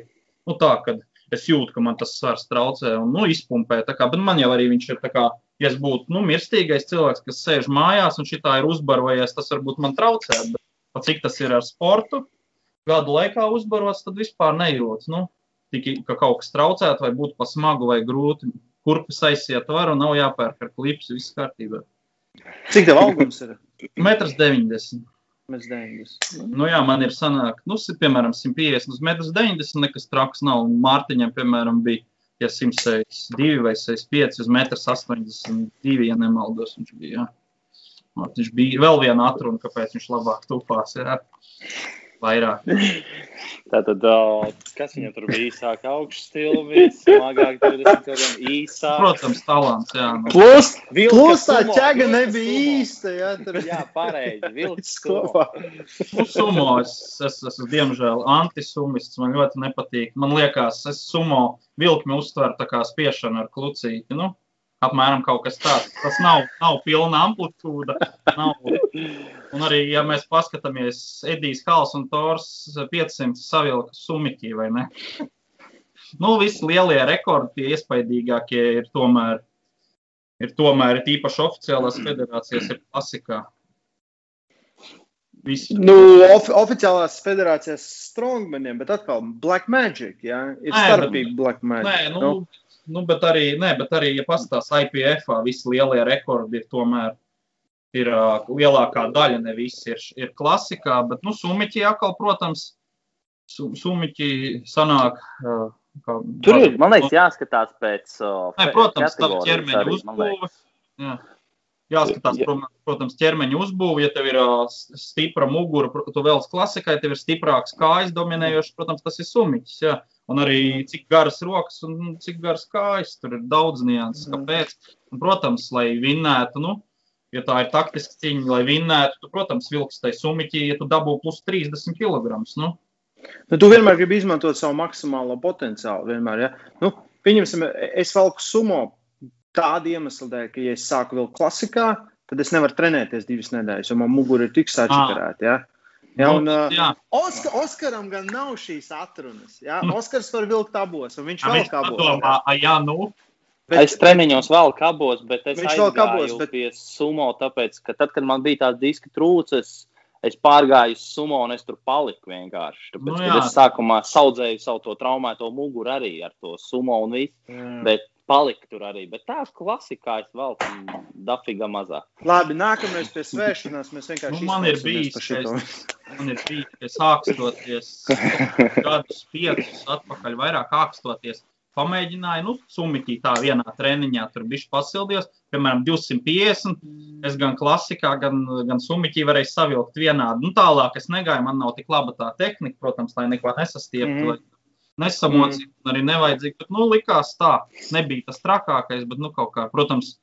nu, tā, kad es jūtu, ka man tas svars traucē un nu, izpumpē. Kā, bet man jau arī viņš ir tā kā, ja es būtu nu, mirstīgais cilvēks, kas sēž mājās un šitā ir uzbarojies, tas varbūt man traucē. Bet, cik tas ir ar sportu, gadu laikā uzbarots, tad vispār nejūtas. Nu, Tikai ka kaut kas traucētu, vai būtu pa smagu, vai grūti kurpes aiziet var un nav jāpērk ar klips, viss kārtībā. Cik tev augums ir? Metrs 90. Mēs 90. Nu, jā, man ir sanāk, nu, piemēram, 150 uz 1,90 nekas traks nav. Mārtiņam, piemēram, bija ja 162 vai 65 uz 1,82 ja nemaldos. Viņš bija, jā. Viņš bija vēl viena atruna, kāpēc viņš labāk tupās. Jā vairāk. Tātad, kas viņam tur bija īsāk, augsts stils, smagāk, 20 gadiem īsāk. Protams, talants, jā. Nu. Plus, plus tā ķēga nebija īsta, jā. Tur... jā, pareizi, vilks kopā. Sumo, es, es esmu, diemžēl, antisumists, man ļoti nepatīk. Man liekas, es sumo vilkmi uztveru tā kā spiešanu ar klucīti, nu. Apmēram kaut kas tāds. Tas nav, nav pilna amplitūda. Nav. Un arī, ja mēs paskatāmies, Edijs Kals un Tors 500 savilka sumiķī, vai ne? Nu, visi lielie rekordi, tie iespaidīgākie ir tomēr, ir tomēr ir īpaši oficiālās federācijas, ir klasikā. Visi. Nu, of, oficiālās federācijas strongmaniem, bet atkal Black Magic, jā, ir starpība Black Magic. Nē, nu, nu nu, bet, arī, ne, bet arī, ja pastāstās IPF, visi lielie rekordi ir tomēr ir uh, lielākā daļa, ne visi ir, ir klasikā, bet, nu, sumiķi atkal, protams, su, sumiķi sanāk. Uh, kā, Tur ir, man liekas, jāskatās pēc. Uh, ne, protams, tā ķermeņa uzbūve. Jā. Jāskatās, jā. protams, ķermeņa uzbūve. Ja tev ir uh, stipra mugura, tu vēlas klasikai, tev ir stiprāks kājas dominējošs, protams, tas ir sumiķis. Jā. Un arī cik garas rokas un cik garas kājas. Tur ir daudz nianses. Kāpēc? Un, protams, lai vinnētu, nu, ja tā ir taktiska cīņa, lai vinnētu, tu, protams, vilks tai sumiķī, ja tu dabū plus 30 kg. Nu. Nu, tu vienmēr gribi izmantot savu maksimālo potenciālu. Vienmēr, ja? nu, pieņemsim, es valku sumo tādu iemeslu dēļ, ka, ja es sāku vēl klasikā, tad es nevaru trenēties divas nedēļas, jo man mugura ir tik sačakarēta. Ja? Ja, un, uh, jā. Oskar, Oskaram gan nav šīs atrunas. Ja? Mm. Oskars var vilkt abos, un viņš vēl kā. Jā, nu. Bet, es treniņos vēl kabos, bet es vēl kabos, bet... pie sumo, tāpēc, ka tad, kad man bija tās diska trūces, es pārgāju uz sumo un es tur paliku vienkārši. Tāpēc, nu, jā. es sākumā saudzēju savu to traumēto muguru arī ar to sumo un visu. Jā. Bet palika tur arī. Bet tā klasikā es vēl dafīga mazāk. Labi, nākamais pie svēršanās mēs vienkārši. Nu, man ir bijis, es, man ir bijis, ka es ākstoties gadus piecus atpakaļ, vairāk ākstoties. Pamēģināju, nu, sumitī tā vienā treniņā, tur bija pasildījos, piemēram, 250. Es gan klasikā, gan, gan sumitī varēju savilkt vienādi. Nu, tālāk es negāju, man nav tik laba tā tehnika, protams, lai neko nesastieptu. Mm -hmm nesamocīt, mm. arī nevajadzīgi. Bet, nu, likās tā, nebija tas trakākais, bet, nu, kaut kā, protams,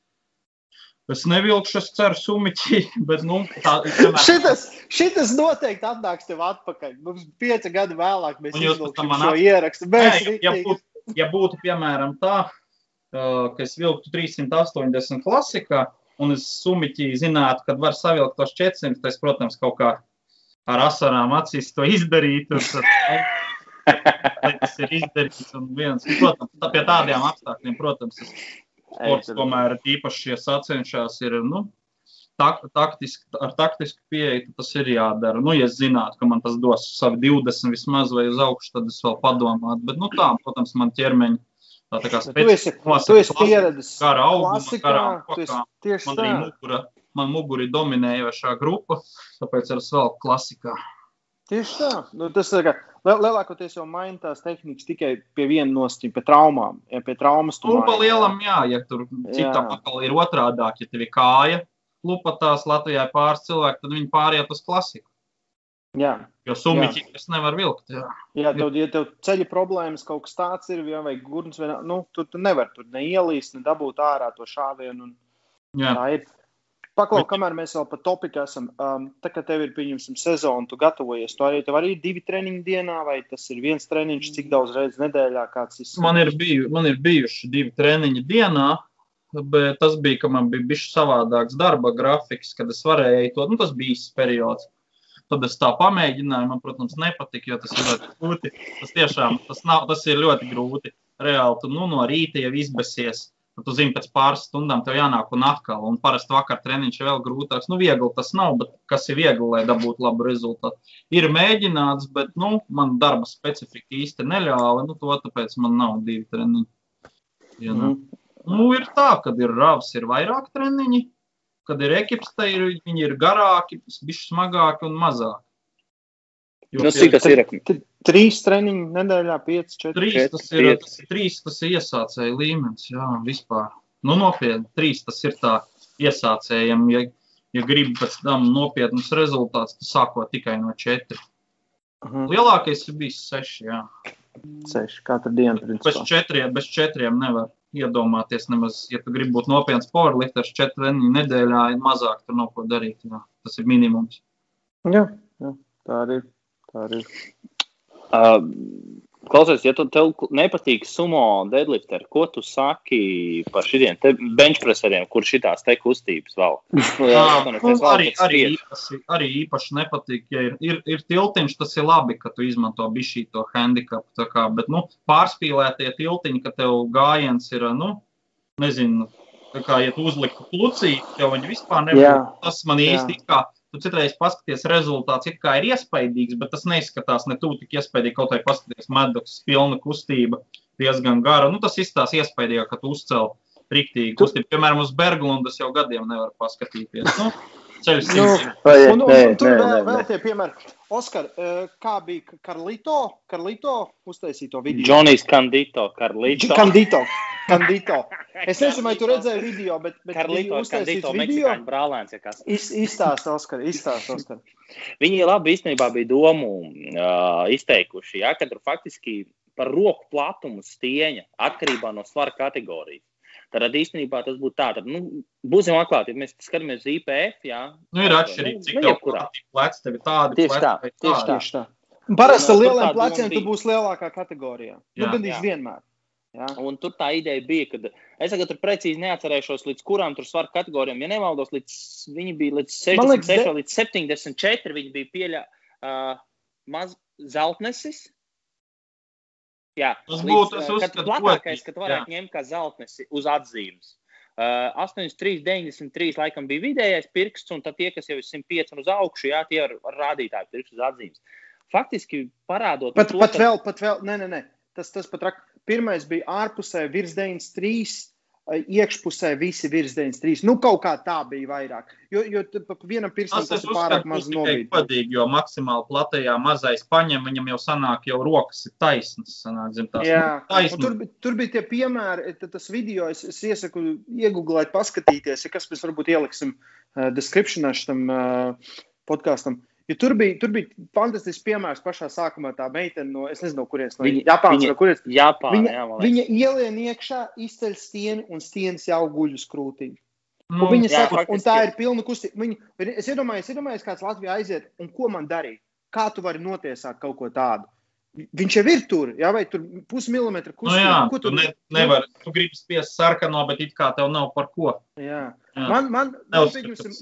Es nevilkšu, es ceru, sumiķi, bet, nu, tā ir. šitas, šitas noteikti atnāks tev atpakaļ. Mums pieci gadi vēlāk mēs izvilksim šo at... ierakstu. Mēs, Nē, ja, ja, būtu, ja būtu, piemēram, tā, ka es vilktu 380 klasikā, un es sumiķi zinātu, kad var savilkt tos 400, tad es, protams, kaut kā ar asarām acīs to izdarītu. Tad, tas ir izdarīts. Viens, protams, tā pie tādiem apstākļiem, protams, sports tomēr īpaši, ja sacenšās, ir nu, tak, taktiski, ar taktisku pieeju, tas ir jādara. Nu, ja es zinātu, ka man tas dos savi 20 vismaz vai uz augšu, tad es vēl padomātu. Bet, nu, tā, protams, man ķermeņa. Tā, tā kā tu esi pieredzējis gara auguma, gara apakā. Man arī mugura, man mugura ir dominējošā grupa, tāpēc ar vēl klasikā. Tieši tā. Nu, tas ir lielākoties jau maina tās tehnikas tikai pie viena nosacījuma, pie traumām. Ja pie traumas tur pa lielam, jā, ja tur citam atkal ir otrādāk, ja tev ir kāja lupatās Latvijā pāris cilvēki, tad viņi pāriet uz klasiku. Jā. Jo summiķi tas nevar vilkt. Jā, jā tev, ja tev ceļa problēmas kaut kas tāds ir, vai gurns, vai nu, tu, tu nevar tur neielīst, ne dabūt ārā to šāvienu. Un, jā. tā ir. Paklau, kamēr mēs vēl par topiku esam, um, tā kā tev ir, pieņemsim, sezona, tu gatavojies, tu arī, tev arī ir divi treniņi dienā, vai tas ir viens treniņš, cik daudz reizes nedēļā kāds izsaka? Man ir, biju, man ir bijuši divi treniņi dienā, bet tas bija, ka man bija bijis savādāks darba grafiks, kad es varēju to, nu, tas bija īsts periods. Tad es tā pamēģināju, man, protams, nepatika, jo tas ir ļoti grūti. Tas tiešām tas nav, tas ir ļoti grūti. Reāli, tu nu, no rīta jau izbēsies. Tu zini, pēc pāris stundām tev jānāk un atkal. Un parasti vakar treniņš ir vēl grūtāks. Nu, viegli tas nav, bet kas ir viegli, lai dabūtu labu rezultātu? Ir mēģināts, bet nu, man darba specifika īsti neļāva. Nu, to tāpēc man nav divi treniņi. Ja, nu. Mm. Nu, ir tā, ka ir rāvs, ir vairāk treniņi, kad ir ekips, tad ir, viņi ir garāki, bišķi smagāki un mazāki. Nu, cik tas ir? Trīs treniņi nedēļā, pieci, četri. Trīs tas ir, tas ir, trīs tas ir iesācēja līmenis, jā, vispār. Nu, nopietni, trīs tas ir tā iesācējiem, ja, ja gribi pēc tam nopietnus rezultātus, tad sākot tikai no četri. Uh -huh. Lielākais ir bijis seši, jā. Seši katru dienu, principā. Bez četriem, bez četriem nevar iedomāties nemaz, ja tu gribi būt nopietns powerlifters, četri treniņi nedēļā, ir mazāk, tur nav ko darīt. Jā. Tas ir minimums. Jā, jā tā arī ir. Tā arī ir. Uh, Klausies, ja tu tev nepatīk sumo deadlifter, ko tu saki par šiem benchpresseriem, kur šitās te kustības vēl? Jā, nu, arī, arī, īpaši, arī īpaši nepatīk, ja ir, ir, ir tiltiņš, tas ir labi, ka tu izmanto bišķī to handikapu, kā, bet, nu, pārspīlētie tiltiņi, ka tev gājiens ir, nu, nezinu, kā, ja tu uzliktu plucī, jau viņi vispār nebūtu, tas man īsti kā Tu citreiz paskaties, rezultāts it kā ir iespaidīgs, bet tas neizskatās ne tuvu tik iespaidīgi. Kaut arī paskaties, medaļas pilna kustība, diezgan gara. Nu, tas izskatās iespaidīgāk, ka tu uzcēl riktīgi kustību. Piemēram, uz Berglundas jau gadiem nevar paskatīties. Nu, ceļš nu, un, un, un tur nē, vēl, vēl tie piemēri. Oskar, eh, kā bija Karlito? Karlito uztaisīja to video. Džonijs Kandito, Karlito. Kandito. Kandito. Es nezinu, vai tu redzēji video, bet, bet Karlito, Kandito, meksikāņu brālēns, ja kas. Iz, izstāst, Oskar, izstāst, Oskar. Viņi labi īstenībā bija domu uh, izteikuši, ja, ka tur faktiski par roku platumu stieņa atkarībā no svara kategorijas. Tad īstenībā tas būtu tā, tad, nu, būsim atklāti, ja mēs skatāmies uz IPF, jā. Nu, ir atšķirīgi, cik nu, tev pleci, tev ir tādi tieši tā, tieši tā. Tieši tā. Parasti ar lieliem pleciem tu būsi lielākā kategorijā. Nu, jā, nu, gandrīz vienmēr. Ja? Un tur tā ideja bija, ka es tagad tur neatcerēšos, līdz kurām tur svaru kategorijām. Ja nemaldos, līdz, viņi bija līdz 66 liekas, līdz 74. Viņi bija pieļa uh, maz zeltnesis. Jā, tas būtu tas uzskats, platākais, kad varētu jā. ņemt kā zeltnesi uz atzīmes. Uh, 83, 93 laikam bija vidējais pirksts, un tie, kas jau ir 105 un uz augšu, jā, tie ir rādītāji pirksts uz atzīmes. Faktiski parādot pat, to, pat tad... vēl, pat vēl, nē, nē, nē. Tas, tas pat rak, Pirmais bija ārpusē virs 93, iekšpusē visi virs 93. Nu, kaut kā tā bija vairāk. Jo, jo vienam pirkstam tas, tas ir pārāk maz nobīdīt. Padīgi, jo maksimāli platajā mazais paņem, viņam jau sanāk, jau rokas ir taisnas. Sanāk, zem, tās, Jā, nu, taisnas. Tur, tur bija tie piemēri, tas video, es, es iesaku iegooglēt, paskatīties, ja kas mēs varbūt ieliksim uh, descriptionā šitam uh, podkāstam. Ja tur, bija, tur bija fantastisks piemērs pašā sākumā. Tā meitene no, es nezinu, no kurienes no viņa, Japānas, viņa, no kurienes. Japāna, viņa, jā, viņa ielien iekšā, izceļ stieni un stienas jau guļ uz krūtīm. Mm, viņa jā, saka, un tā ir pilna kustība. Viņa, es iedomājos, iedomājos, kāds Latvijā aiziet, un ko man darīt? Kā tu vari notiesāt kaut ko tādu? Viņš jau ir tur, jā, vai tur pusmilimetra kustība. Nu jā, ko tu, tu ne, nevar, tu gribi spiest sarkano, bet it kā tev nav par ko. Jā. Jā. Man, man, man,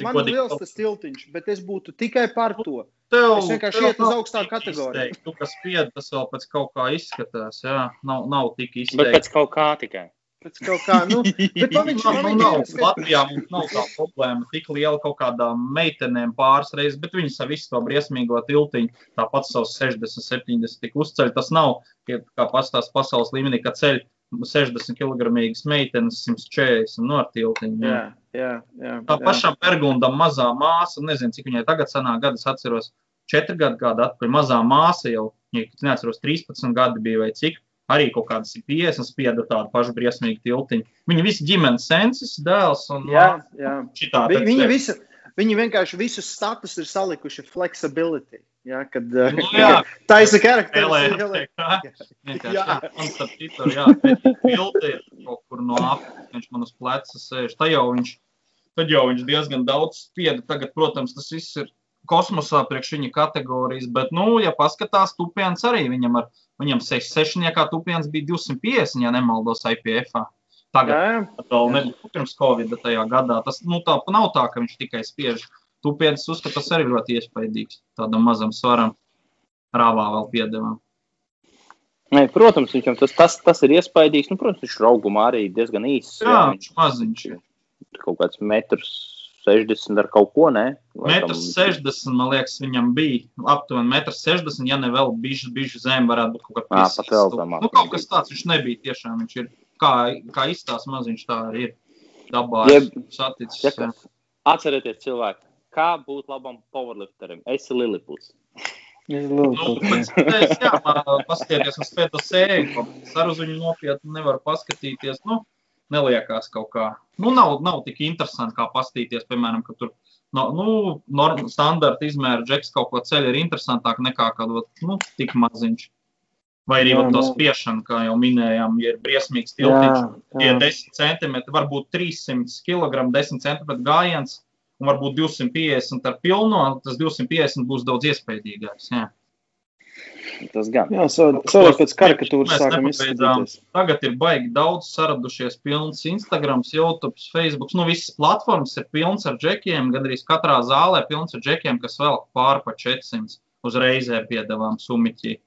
man ir liels tas tiltiņš, bet es būtu tikai par to. Tev, es vienkārši iet uz augstāku kategoriju. Tu, kas spied, tas vēl pēc kaut kā izskatās, jā, nav, nav tik izteikti. Bet pēc kaut kā tikai. Pēc kaut kā, nu, bet man viņš, man viņš nav, Latvijā mums nav tā problēma tik liela kaut kādām meitenēm pāris reizes, bet viņas ar visu to briesmīgo tiltiņu, tāpat savus 60, 70 tik uzceļ. Tas nav, kā pastāst pasaules līmenī, ka ceļ 60 kg meitenes 140 no ar tiltiņu. Jā, jā, jā, tā pašam Bergundam mazā māsa, nezinu, cik viņai tagad sanāk gadus atceros, 4 gadu kāda atpakaļ, mazā māsa jau, ja neatceros, 13 gadi bija vai cik, arī kaut kādas 50 spieda tādu pašu briesmīgu tiltiņu. Viņa visi ģimenes sensis, dēls un jā, jā. Šitā, Vi, viņa visa, viņi vienkārši visus status ir salikuši flexibility. Ja, kad nu, jā, tā ir karakteris. Jā, un starp citu, jā, ir kaut kur no apakšas, viņš man uz pleca sēž. Tā jau viņš, tad jau viņš diezgan daudz spieda. Tagad, protams, tas viss ir kosmosā priekš viņa kategorijas, bet, nu, ja paskatās, tupiens arī viņam ar Viņam sešniekā tupiens bija 250, ja nemaldos, IPF. -ā. Tagad Jā, jā. vēl nebija pirms Covid tajā gadā. Tas nu, tā, nav tā, ka viņš tikai spiež. Tupietis uzskata, tas arī ļoti iespaidīgs. Tādam mazam svaram, rāvā vēl piedevām. Nē, protams, viņam tas, tas, tas ir iespaidīgs. Nu, protams, viņš ir augumā arī diezgan īss. Jā, viņš maziņš. kaut kāds metrs 60 ar kaut ko, ne? Metrs 60, man liekas, viņam bija aptuveni metrs 60, ja ne vēl bišķi, bišķi zem varētu būt kaut Ā, kāds pat vēl zemāk Nu, kaut kas tāds viņš nebija tiešām. Viņš ir kā, kā izstāsts maziņš, tā arī ir dabā. Jeb- saticis. Ja Atcerieties, cilvēki, kā būt labam powerlifterim. Es esmu Liliputs. Es Nu, pēc tam, jā, man paskatieties uz pēdējo sēriju, ar uz viņu nopietni nevar paskatīties. Nu, neliekās kaut kā. Nu, nav, nav tik interesanti, kā paskatīties, piemēram, ka tur no, nu, standarta izmēra džeks kaut ko ceļ ir interesantāk nekā kaut nu, tik maziņš. Vai arī Jā, to nu. spiešanu, kā jau minējām, ja ir briesmīgs tiltiņš, tie jā. 10 centimetri, varbūt 300 kg, 10 centimetru gājiens, un varbūt 250 ar pilno, tas 250 būs daudz iespaidīgāks. Jā. Tas gan. Jā, savādāk pēc karikatūras sākam izskatīties. Tagad ir baigi daudz saradušies, pilns Instagram, YouTube, Facebook. Nu, visas platformas ir pilns ar džekiem. Gan arī katrā zālē pilns ar džekiem, kas vēl pāri pa 400 uzreizē piedāvām sumiķi.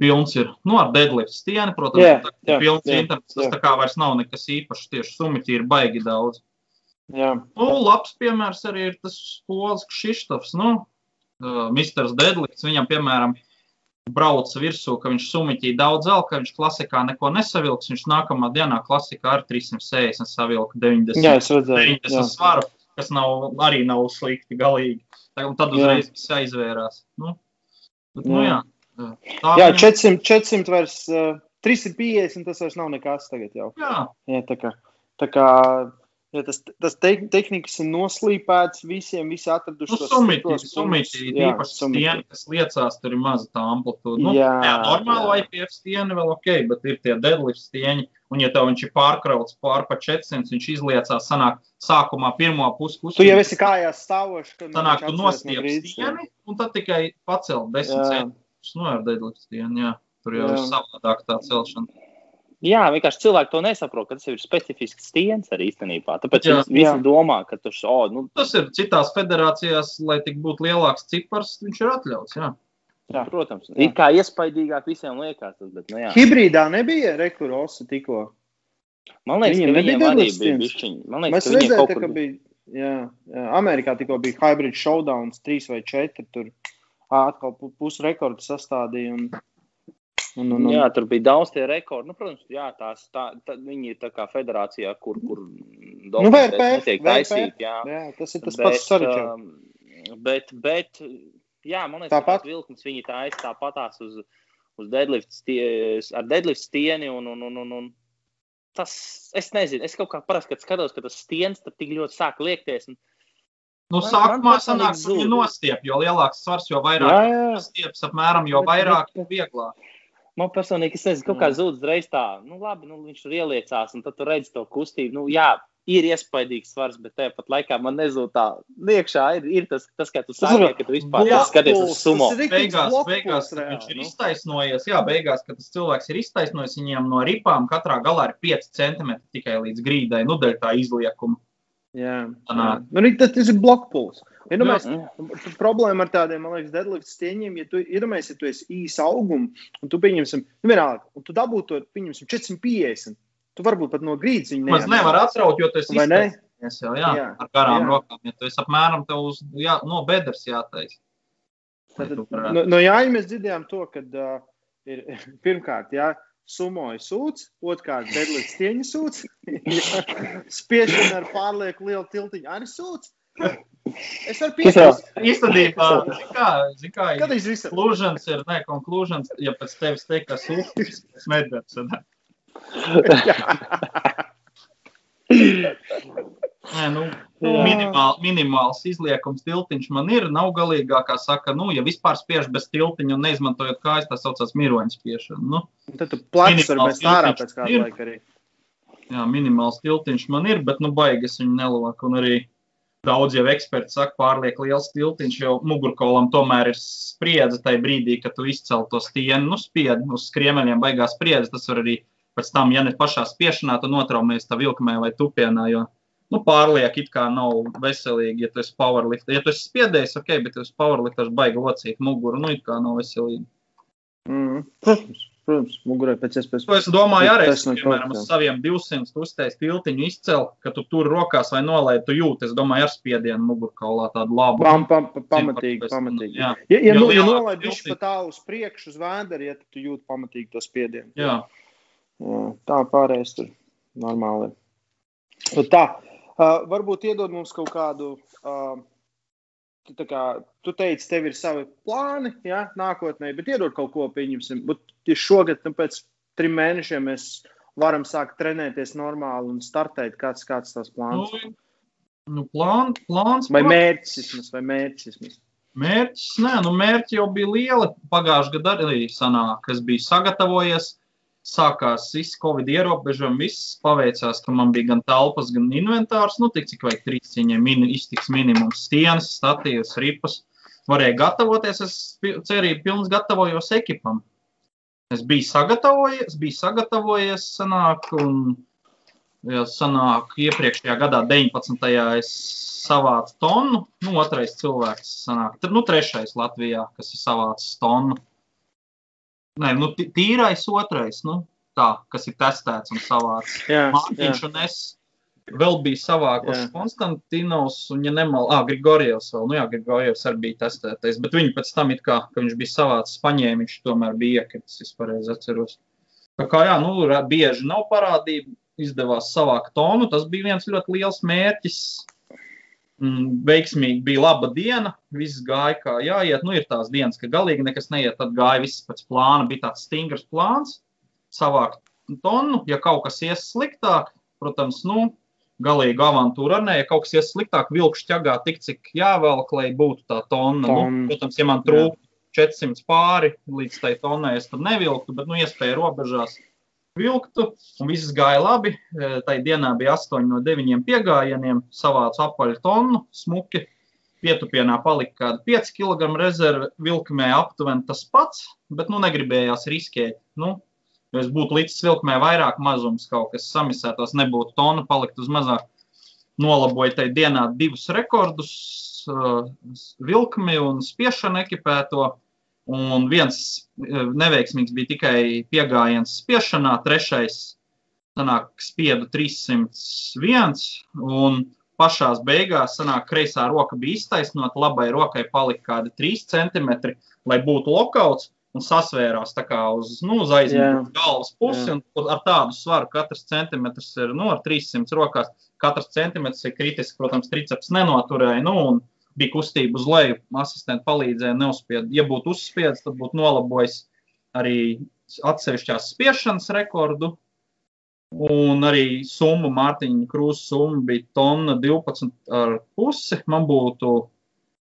Pilns ir nu, ar deadlift stieni, protams, Jā, tā jā, pilns jā, internets. Tas jā. tā kā vairs nav nekas īpašs. Tieši sumiķi ir baigi daudz. Jā, Nu, labs piemērs arī ir tas pols Kšištofs. Nu, uh, Misters Deadlifts, viņam, piemēram, brauca virsū, ka viņš sumiķīja daudz zelta, ka viņš klasikā neko nesavilks. Viņš nākamā dienā klasikā ar 360 savilka 90, jā redzēju. 90 Jā. svaru, kas nav, arī nav slikti galīgi. Tad Jā. uzreiz viss aizvērās. Nu, bet, nu, jā. Jā. Tā Jā, viņam- 400, 400 vairs, uh, 350 tas vairs nav nekas tagad jau. jā. Jā, tā kā, tā kā ja tas, tas te, tehnikas ir noslīpēts visiem, visi atraduši Nu, punktus. Jā, īpaši stieni, kas liecās, tur ir maza tā amplitūda. Nu, Jā, jā, normāli jā. IPF stieni vēl ok, bet ir tie deadlift stieni, un ja tev viņš ir pārkrauts pār pa 400, viņš izliecās, sanāk, sākumā pirmo pusi Tu jau esi kājās stāvošs. kad Sanāk, tu no nostiep grīdas, jā. stieni, un tad tikai pacelt 10 Jā. centimetrus no ar deadlift stieni, jā. Tur jau Jā. ir savādāk tā celšana. Jā, vienkārši cilvēki to nesaprot, ka tas ir specifisks stiens arī īstenībā. Tāpēc Jā. visi Jā. domā, ka tas oh, nu, Tas ir citās federācijās, lai tik būtu lielāks cipars, viņš ir atļauts, jā. Jā. protams, Jā. it kā iespaidīgāk visiem liekas. Tas, bet, nu, jā. Hibrīdā nebija rekurosa tikko. Man liekas, Viņiem ka viņiem arī bija bišķiņi. Man Mēs liekas, ka viņiem redzējām, kaut ka kur bija. Jā, jā, Amerikā tikko bija hybrid showdowns, trīs vai četri. Tur ā, atkal pu- pusrekordu sastādīja. Un, un, un, un, Jā, tur bija daudz tie rekordi. Nu, protams, jā, tās, tā, tā, viņi ir tā kā federācijā, kur, kur Nu, VRPF, netiek taisīti. Jā. jā, tas ir tas Bet, pats sarežģījums. um, Bet, bet, jā, man liekas, Tāpat? vilkums viņi tā aiz tāpatās uz, uz deadlift, stie, ar deadlift stieni un, un, un, un, un tas, es nezinu, es kaut kā parasti, kad skatos, ka tas stiens tad tik ļoti sāk liekties. Un, Nu, Man- sākumā man sanāk, ka viņi nostiep, jo lielāks svars, jo Jā, vairāk jā, stieps apmēram, jo vairāk, jo vieglāk. Man personīgi, es nezinu, kaut kā zūd uzreiz tā, nu labi, nu viņš tur ieliecās, un tad tu redzi to kustību. Nu, jā, ir iespaidīgs svars, bet tāpat laikā man nezūd tā. Iekšā ir, ir tas, tas, kā tu sāki, ka tu vispār blockpuls, skaties uz riktīgs Beigās, beigās reāli, viņš ir nu. iztaisnojies. Jā, beigās, kad tas cilvēks ir iztaisnojis, viņiem no ripām katrā galā ir 5 centimetri tikai līdz grīdai, nu, dēļ tā izliekuma. Jā, jā. Nu, arī tas, ir blockpuls. Ja nu mēs, problēma ar tādiem, man liekas, deadlift stieņiem, ja tu iedomājies, ja tu esi īs augums, un tu pieņemsim, nu vienalga, un tu dabūtu to, pieņemsim, 450, tu varbūt pat no grīdas viņu Maz nevar atraut, jo tas ir Vai ne? iztaisnojies jau, jā, Jā, ar garām jā. rokām. Ja tu esi apmēram tev uz, jā, no bedres jātais. Tātad, tu varētu- no, no Jāņa mēs dzirdējām to, ka uh, ir pirmkārt, jā, sumoja sūds, otrkārt, deadlift stieņa sūds, spiešana ar pārlieku lielu tiltiņu arī sūds. Es varu Kas piekrist. Īstenībā, zin kā, kā, Kad viņš visam? Conclusions ir, ne, conclusions, ja pēc tevis teikt, ka sūds, tas nedarbs. Ne? Nē, nu, minimāl, minimāls izliekums tiltiņš man ir. Nav galīgākā saka, nu, ja vispār spiež bez tiltiņa un neizmantojot kājas, tas saucās miroņa spiešana. Nu, Tad tu var Minimāls mest ārā pēc kāda ir. laika arī. jā, minimāls tiltiņš man ir, bet, nu, baigas viņu neloku. Un arī daudz jau eksperti saka, pārlieku liels tiltiņš, jo mugurkaulam tomēr ir spriedze tajā brīdī, kad tu izcel to stieni, nu, spied uz skriemeļiem, baigās spriedze. Tas var arī pēc tam, ja ne pašā spiešanā, tad notraumies tā vilkmē vai tupienā. Jo, nu, pārlieku it kā nav veselīgi, ja tu esi powerlift. Ja tu esi spiedējis, ok, bet tu esi powerlifters, baigi locīt muguru, nu, it kā nav veselīgi. Mm. Protams, protams, mugurē pēc iespējas. To es domāju, arī es, piemēram, uz saviem 200 uztais tiltiņu izcēlu, ka tu tur rokās vai nolaidi, tu jūti, es domāju, ar spiedienu mugurkaulā tādu labu. Pam, pam, pam, pamatīgi, pamatīgi. Jā, Ja, ja, nu, ja nolaid viņš pa tālu uz priekšu, uz vēderi, ja, tu jūti pamatīgi to spiedienu. jā. Jā, tā pārējais tur normāli. Nu, Tā, uh, varbūt iedod mums kaut kādu. Uh, tu, kā, tu teici, tev ir savi plāni, jā, nākotnē, bet iedod kaut ko, pieņemsim. Bet šogad, nu, pēc trim mēnešiem, mēs varam sākt trenēties normāli un startēt. Kāds, kāds tas Nu, plāns? nu, plān, plāns. Vai mērķis vismaz? Vai mērķis vismaz? Mērķis, nē, nu mērķi jau bija lieli. Pagājušajā gadā arī sanāk, kas bija sagatavojies. Sākās viss Covid ierobežojumi, viss paveicās, ka man bija gan telpas, gan inventārs. Nu, tik cik vajag trīs ciņai, min, iztiks minimums stienas, statīvas, ripas. Varēja gatavoties, es cerību pilns gatavojos ekipam. Es biju sagatavojies, biju sagatavojies, sanāk, un ja sanāk, iepriekšējā gadā, 19. es savācu tonu, nu, otrais cilvēks sanāk, nu, trešais Latvijā, kas ir savācis tonu. Nē, nu, tīrais otrais, nu, tā, kas ir testēts un savācis. Jā, jā. Mārtiņš un es vēl bija savākuši Jā. Konstantinovs un, ja nemal, ah, Grigorjevs vēl, nu jā, Grigorjevs arī bija testētais, bet viņi pēc tam it kā, ka viņš bija savācis paņēmiņš, tomēr bija iekritis, es pareizi atceros. Tā kā jā, nu, bieži nav parādība, izdevās savākt tonu, tas bija viens ļoti liels mērķis. Mm, Veiksmīgi bija laba diena, viss gāja kā jāiet. Nu, ir tās dienas, ka galīgi nekas neiet, tad gāja viss pēc plāna. Bija tāds stingrs plāns, savākt tonu. Ja kaut kas ies sliktāk, protams, nu, galīgi avantūra nē, ja kaut kas ies sliktāk, vilkšu ķagā tik, cik jāvelk, lai būtu tā tonna. Tonna. Nu, protams, ja man trūkst 400 pāri līdz tai tonnai, es tad nevilktu, bet, nu, iespēja robežās vilktu, un viss gāja labi. E, Tai dienā bija 8 no 9 piegājieniem, savācu apaļu tonu, smuki. Pietupienā palika kāda 5 kg rezerve, vilkmē aptuveni tas pats, bet nu negribējās riskēt. Nu, jo es būtu līdz vilkmē vairāk mazums, kaut kas samisētos, nebūtu tona, palikt uz mazāk. Nolaboju tajā dienā divus rekordus, uh, vilkmi un spiešanu ekipēto. Un viens eh, neveiksmīgs bija tikai piegājiens spiešanā, trešais sanāk, spiedu 301. Un pašā beigās sanāk, kreisā roka bija iztaisnota, labai rokai palika kādi 3 centimetri, lai būtu lokauts. Un sasvērās tā kā uz, nu, uz aizmugures galvas pusi. Ar tādu svaru katrs centimetrs ir nu, ar 300 rokās. Katrs centimetrs ir kritisks, protams, triceps nenoturēja. Nu, un bija kustība uz leju. Asistenti palīdzēja, neuzspied. Ja būtu uzspiedis, tad būtu nolabojis arī atsevišķās spiešanas rekordu. Un arī summa, Mārtiņa Krūzes summa bija tonna 12,5. Man būtu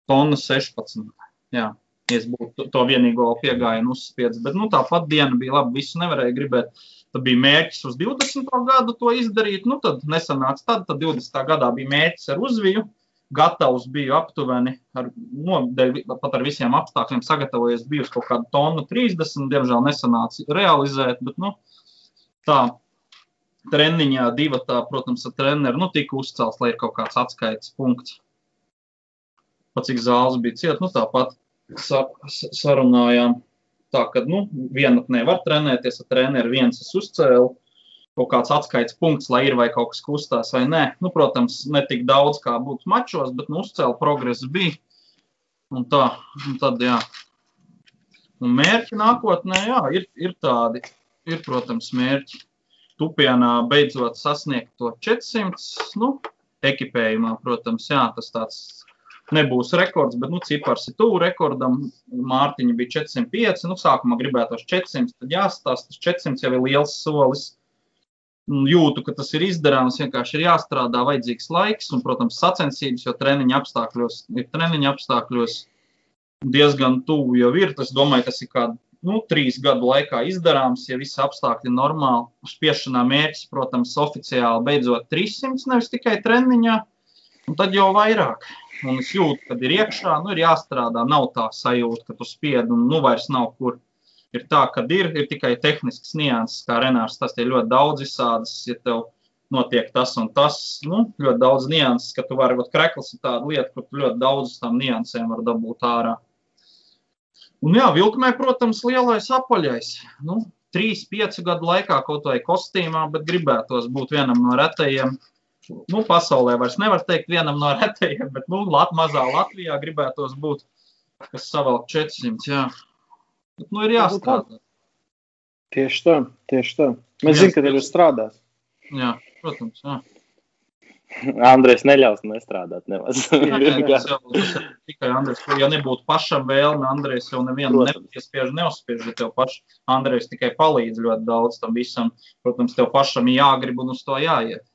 tonna 16. Jā, es būtu to vienīgo piegājienu uzspiedis. Bet nu, tāpat diena bija laba. Visu nevarēja gribēt. Tad bija mērķis uz 20. gadu to izdarīt. Nu, tad nesanāca tad. Tad 20. gadā bija mērķis ar uzviju. Gatavs biju aptuveni, ar, no, dēļ, pat ar visiem apstākļiem sagatavojies. Biju kaut kādu tonu 30. Diemžēl nesanāca realizēt. Bet, nu, tā treniņā, divi protams, ar treneru nu, tika uzcelts, lai ir kaut kāds atskaites punkts. Pat cik zāles bija cieta, nu tāpat sa sarunājām. Tā kā nu, vienatnē var trenēties ar treneru, viens es uzcēlu kaut kāds atskaites punkts, lai ir vai kaut kas kustās vai nē. Nu, protams, ne tik daudz kā būtu mačos, bet nu, uzcēlu progresu bija. Un tā, un tad, jā. Un mērķi nākotnē, jā, ir, ir tādi, ir, protams, mērķi. Tupienā beidzot sasniegt to 400, nu, ekipējumā, protams, jā, tas tāds nebūs rekords, bet, nu, cipars ir tuvu rekordam. Mārtiņa bija 405, nu, sākumā gribētos 400, tad jāstāsta, tas 400 jau ir liels solis. Jūtu, ka tas ir izdarāms, vienkārši ir jāstrādā, vajadzīgs laiks un, protams, sacensības, jo treniņa apstākļos ir treniņa apstākļos diezgan tuvu jau ir. Es domāju, tas ir kādi nu, trīs gadu laikā izdarāms, ja visi apstākļi ir normāli. Spiešanā mērķis, protams, oficiāli beidzot 300, nevis tikai treniņā, un tad jau vairāk. Un es jūtu, kad ir iekšā, nu, ir jāstrādā. Nav tā sajūta, ka tu spied un nu vairs nav kur. Ir tā, ka ir, ir tikai tehnisks nianses, kā Renārs tas ir ļoti daudz visādas, ja tev notiek tas un tas, nu, ļoti daudz nianses, ka tu vari, vat krekls ir tāda lieta, kur tu ļoti daudz tam niansēm var dabūt ārā. Un jā, vilkmē, protams, lielais apaļais. Nu, 3-5 gadu laikā kaut vai kostīmā, bet gribētos būt vienam no retajiem. Nu, pasaulē vairs nevar teikt vienam no retajiem, bet nu, Lat mazā Latvijā gribētos būt, kas savelk 400. Jā. Bet, nu, ir jāstrādā. Tieši tā, tieši tā. Mēs zinām, ka tev ir strādās. Jā, protams. Jā. Andrejs neļaus nestrādāt. Tas ir tikai Andrejs. Ja nebūtu pašam vēlme, Andrejs jau nevienu nepiespiež, neuzspiež. Tev paš, Andrejs tikai palīdz ļoti daudz tam visam. Protams, tev pašam jāgrib un uz to jāiet.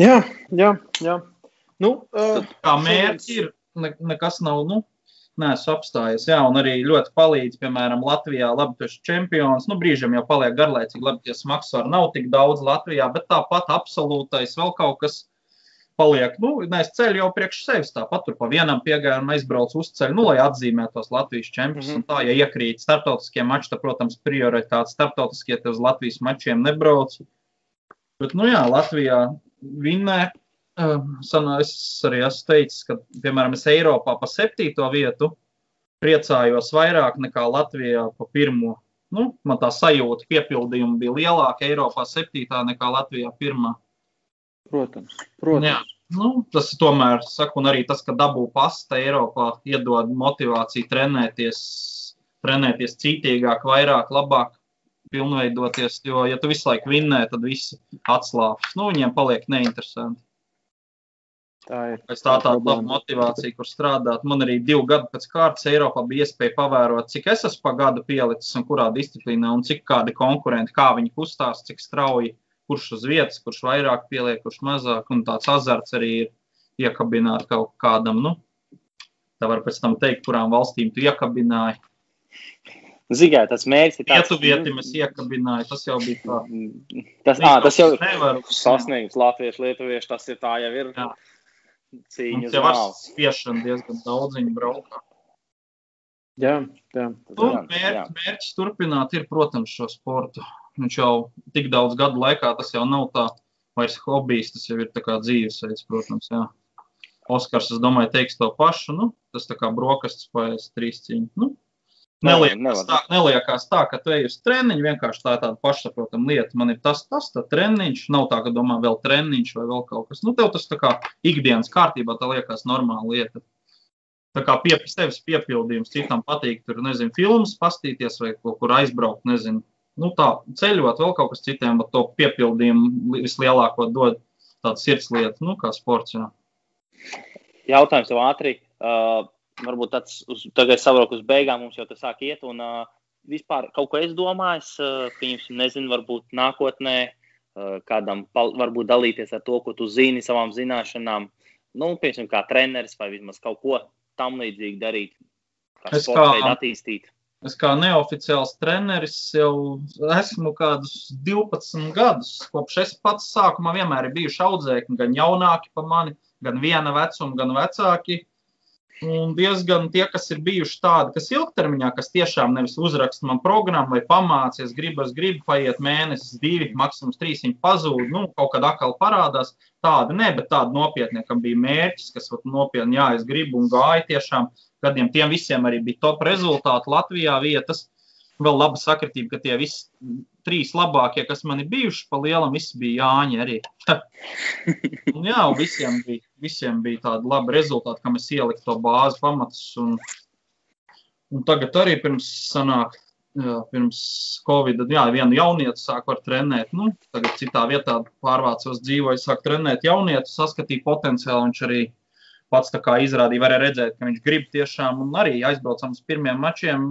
Jā, jā, jā. Nu, uh, Kā mērķi ir, ne, nekas nav, nu, neesmu apstājies. Jā, un arī ļoti palīdz, piemēram, Latvijā, labi, tu esi čempions. Nu, brīžiem jau paliek garlaicīgi, labi, tie smagsvaru nav tik daudz Latvijā, bet tāpat absolūtais vēl kaut kas paliek. Nu, es ceļu jau priekš sevis, tāpat tur pa vienam piegājumam aizbraucu uz ceļu, nu, lai atzīmētos Latvijas čempions. Mm. -hmm. Tā, ja iekrīt starptautiskie mači, tad, protams, prioritāte starptautiskie uz Latvijas mačiem nebrauc. Bet, nu jā, Latvijā vinnē. Um, sanā, es arī esmu teicis, ka, piemēram, es Eiropā pa septīto vietu priecājos vairāk nekā Latvijā pa pirmo. Nu, man tā sajūta, piepildījuma bija lielāka Eiropā septītā nekā Latvijā pirmā. protams, protams. Jā, nu, tas tomēr, saku, un arī tas, ka dabū pasta Eiropā iedod motivāciju trenēties, trenēties cītīgāk, vairāk, labāk, pilnveidoties, jo, ja tu visu laiku vinnē, tad visi atslābs. Nu, viņiem paliek neinteresanti. Tā ir. Es tā problēma. labu motivāciju, kur strādāt. Man arī divu gadu pēc kārtas Eiropā bija iespēja pavērot, cik es esmu pa gadu pielicis un kurā disciplīnā, un cik kādi konkurenti, kā viņi kustās, cik strauji, kurš uz vietas, kurš vairāk pieliek, kurš mazāk. Un tāds azarts arī ir iekabināt kaut kādam. Nu, tā var pēc tam teikt, kurām valstīm tu iekabināji. Zīmē, tas mērķis ir tāds. Lietuvietim es iekabināju, tas jau bija tā. Tas, ā, tas jau ir nevar. sasniegums latviešu, lietuviešu. Tas ir tā jau ir Jā. Cīņa Mums uz jau ar malu. spiešanu diezgan daudz viņi braukā. Jā, jā. Nu, Jā, jā. mērķis, turpināt ir, protams, šo sportu. Viņš jau tik daudz gadu laikā, tas jau nav tā vairs hobijs, tas jau ir tā kā dzīvesveids, protams. Jā. Oskars, es domāju, teiks to pašu. Nu, tas tā kā brokastis paies trīs cīņas. Nu, Neliekās tā, neliekās tā, ka tu ej uz treniņu. Vienkārši tā ir tāda pašsaprotama lieta. Man ir tas, tas, tā treniņš. Nav tā, ka domā vēl treniņš vai vēl kaut kas. Nu, tev tas tā kā ikdienas kārtībā, tā liekas normāla lieta. Tā kā pie sevis piepildījums, citam patīk, tur, nezinu, filmas pastīties vai kaut kur aizbraukt, nezinu. Nu, tā ceļot, vēl kaut kas citiem, bet to piepildījumu li- vislielāko dod tāda sirds lieta, nu, kā sports. Jā. Jautājums tev ātri. Uh, varbūt tāds uz, tagad savrok uz beigām mums jau tas sāk iet. Un uh, vispār kaut ko es domāju, uh, pieņemsim, nezinu, varbūt nākotnē uh, kādam pal, varbūt dalīties ar to, ko tu zini, savām zināšanām. Nu, piemēram, kā treneris vai vismaz kaut ko tam līdzīgi darīt. Kā Es kā- attīstīt. Es kā neoficiāls treneris jau esmu kādus 12 gadus. Kopš es pats sākumā vienmēr ir bijuši audzēkņi, gan jaunāki par mani, gan viena vecuma, gan vecāki. Un diezgan tie, kas ir bijuši tādi, kas ilgtermiņā, kas tiešām nevis uzraksta man programmu vai pamācies, gribu, es gribu, paiet mēnesis, divi, maksimums trīs, viņi pazūd, nu, kaut kad atkal parādās. Tāda ne, bet tāda nopietna, kam bija mērķis, kas vat, nopietni, jā, es gribu un gāju tiešām gadiem. Tiem visiem arī bija top rezultāti Latvijā vietas. Vēl laba sakritība, ka tie visi trīs labākie, kas man ir bijuši, pa lielam, visi bija Jāņi arī. un, jā, un visiem bija, visiem bija tāda laba rezultāta, kam es ieliku to bāzi pamatus. Un, un tagad arī pirms sanāk, jā, pirms Covid, jā, vienu jaunietu sāku ar trenēt. Nu, tagad citā vietā pārvācos dzīvoju, sāku trenēt jaunietu, saskatīju potenciālu, viņš arī pats izrādīja, varēja redzēt, ka viņš grib tiešām, un arī aizbraucam uz pirmiem mačiem,